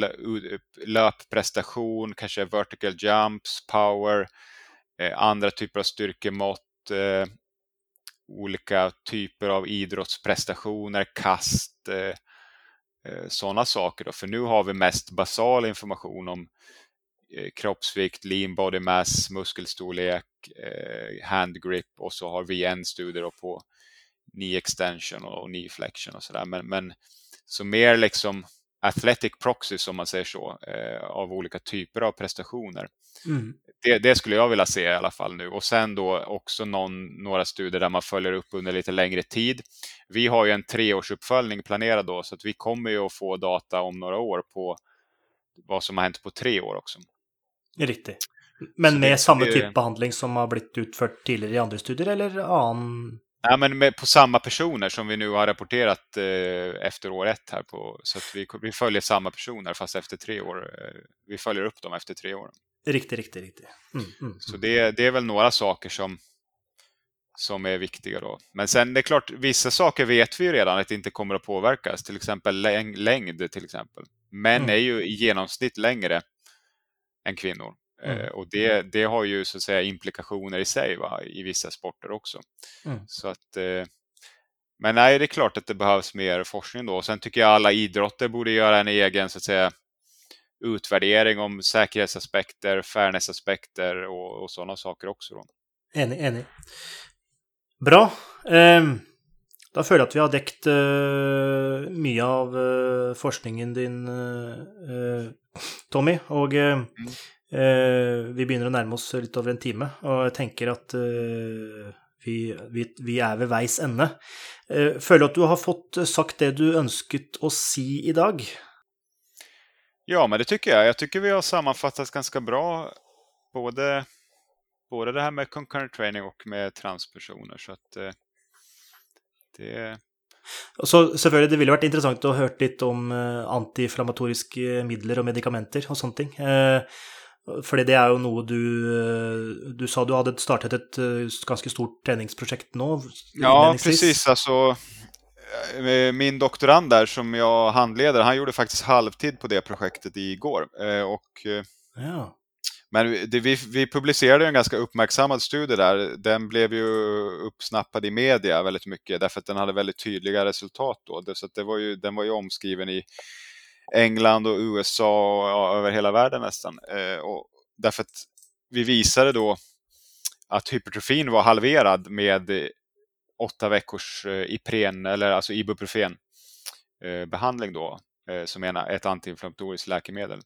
löpprestation, kanske vertical jumps, power, eh, andra typer av styrkemått, eh, olika typer av idrottsprestationer, kast, sådana saker. Då. För nu har vi mest basal information om kroppsvikt, lean body mass, muskelstorlek, handgrip och så har vi en studie på knee extension och knee flexion och sådär. Men, men så mer liksom athletic proxies om man säger så, eh, av olika typer av prestationer. Mm. Det, det, skulle jag vilja se i alla fall nu. Och sen då också någon, några studier där man följer upp under lite längre tid. Vi har ju en treårsuppföljning planerad då, så att vi kommer ju att få data om några år på vad som har hänt på tre år också. Riktigt. Men så med det, samma typ behandling som har blivit utfört tidigare i andra studier eller annan Ja, men med, på samma personer som vi nu har rapporterat eh, efter år ett här på, så att vi, vi följer samma personer fast efter tre år. Eh, vi följer upp dem efter tre år. Riktigt, riktigt, riktigt. Mm, mm, så mm. det, det är väl några saker som, som är viktiga då. Men sen det är klart, vissa saker vet vi ju redan att det inte kommer att påverkas, till exempel läng längd till exempel. Män mm. är ju i genomsnitt längre än kvinnor. Mm. Eh, och det, det har ju så att säga implikationer i sig va, i vissa sporter också. Mm. Så att, eh, men nej, det är klart att det behövs mer forskning då. Sen tycker jag alla idrotter borde göra en egen så att säga, utvärdering om säkerhetsaspekter, fairnessaspekter och, och sådana saker också. Då. Enig, enig. Bra. Um, da føler jeg at vi har dekt uh, mye av uh, forskningen din, uh, Tommy. Og mm. Eh, vi begynner å nærme oss litt over en time, og jeg tenker at eh, vi, vi, vi er ved veis ende. Eh, føler du at du har fått sagt det du önsket å si i dag? Ja, men det tycker jag. Jag tycker vi har sammanfattat ganska bra både, både det här med concurrent training och med transpersoner. Så att det... Så selvfølgelig, Det ville vært interessant å høre litt om antiinflammatoriske midler og medikamenter og sånne ting. Fordi det er jo noe du Du sa du hadde startet et eh, ganske stort treningsprojekt nå? Ja, precis. Alltså, eh, min doktorand där som jag handleder, han gjorde faktiskt halvtid på det projektet igår. Eh, och, ja. Men det, vi, vi publicerade en ganska uppmärksammad studie där. Den blev ju uppsnappad i media väldigt mycket därför att den hade väldigt tydliga resultat då. Så det var ju, den var ju omskriven i England och USA och ja, över hela världen nästan. Eh, och därför att vi visade då att hypertrofin var halverad med åtta veckors eh, Ipren, eller alltså Ibuprofen-behandling. Eh, då, eh, som är ett antiinflammatoriskt läkemedel.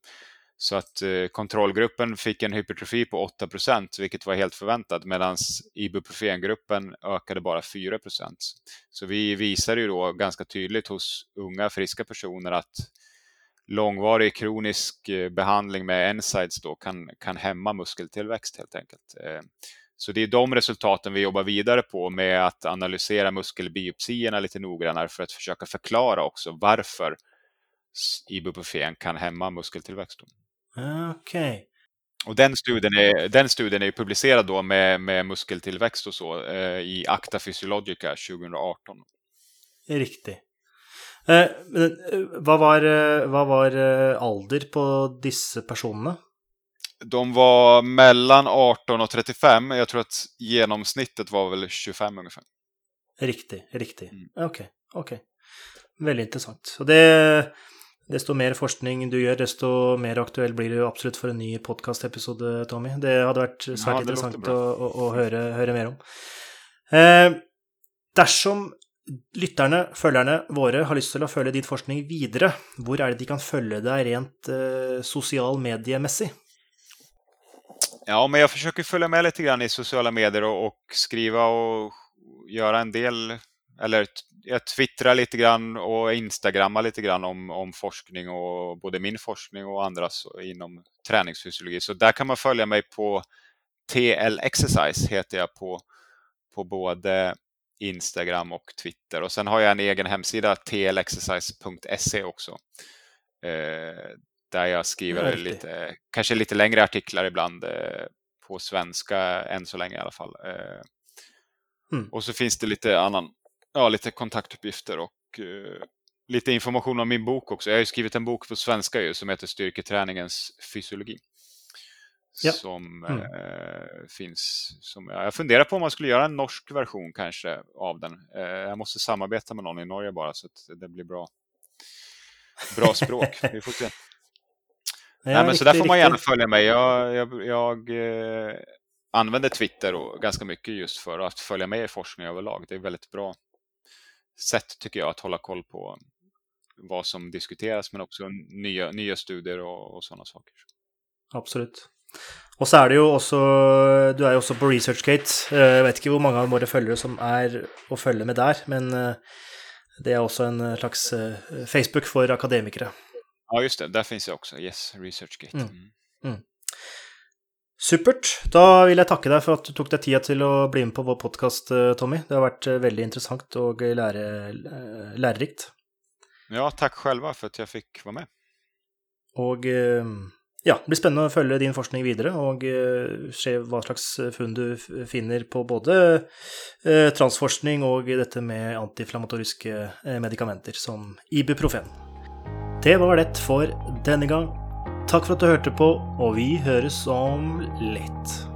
Så att kontrollgruppen fick en hypertrofi på 8% vilket var helt förväntat, medan ibuprofengruppen ökade bara 4% Så vi visade ju då ganska tydligt hos unga friska personer att långvarig kronisk eh, behandling med NSAIDs då kan, kan hämma muskeltillväxt helt enkelt. Eh, så det är de resultaten vi jobbar vidare på med att analysera muskelbiopsierna lite noggrannare för att försöka förklara också varför ibuprofen kan hämma muskeltillväxt. Okej. Okay. Och den studien är, den studien är publicerad då med, med muskeltillväxt och så eh, i Acta Physiologica 2018. Riktigt. Eh, eh, hva var, eh, hva var alder på disse personene? De var mellan 18 och 35. Jag tror att genomsnittet var väl 25 ungefär. Riktig, riktig. Mm. Okej, okay, okej. Okay. Väldigt intressant. Det, desto mer forskning du gör, desto mer aktuell blir du absolut för en ny podcastepisode, Tommy. Det hade varit svært ja, å, å høre, høre, mer om. Eh, dersom lytterne, følgerne våre, har lyst til å følge din forskning videre, hvor er det de kan følge deg rent eh, sosialmediemessig? Ja, men jag försöker följa med lite grann i sociala medier och, och skriva och göra en del, eller jag twittrar lite grann och instagrammar lite grann om, om forskning och både min forskning och andras inom träningsfysiologi. Så där kan man följa mig på TL Exercise heter jag på, på både Instagram och Twitter. Och sen har jag en egen hemsida, tlexercise.se också. Eh, där jag skriver lite, kanske lite längre artiklar ibland eh, på svenska än så länge i alla fall. Eh, mm. Och så finns det lite annan, ja, lite kontaktuppgifter och lite information om min bok också. Jag har skrivit en bok på svenska ju, som heter Styrketräningens fysiologi. Ja. Som mm. eh, finns. Som, ja, jag funderar på om man skulle göra en norsk version kanske av den. Eh, jag måste samarbeta med någon i Norge bara så att det blir bra, bra <laughs> språk. Vi får se. Ja, Nej, men så där får man gärna följa mig. Jag, jag, jag eh, använder Twitter och ganska mycket just för att följa med i forskning överlag. Det är ett väldigt bra sätt tycker jag att hålla koll på vad som diskuteras men också nya, nya studier och, och sådana saker. Absolut. Och så är det ju också, du är ju också på ResearchGate. Eh, jag vet inte hur många av våra följare som är och följer med där, men eh, det är också en slags eh, Facebook för akademiker. Ja, just det. Där finns jag också. Yes, ResearchGate. Mm. Mm. mm. Supert. Da vil jeg takke deg for at du tok deg tida til å bli med på vår podkast, Tommy. Det har vært veldig interessant og lære, lærerikt. Ja, tack själva för att jag fick vara med. Och ja, det blir spännande att följa din forskning vidare och eh, se vad slags eh, funn du finner på både eh, transforskning och detta med antiinflammatoriska medikamenter som Ibuprofen. Det var det för denna gång. Tack för att du hörde på, och vi hörs om lite.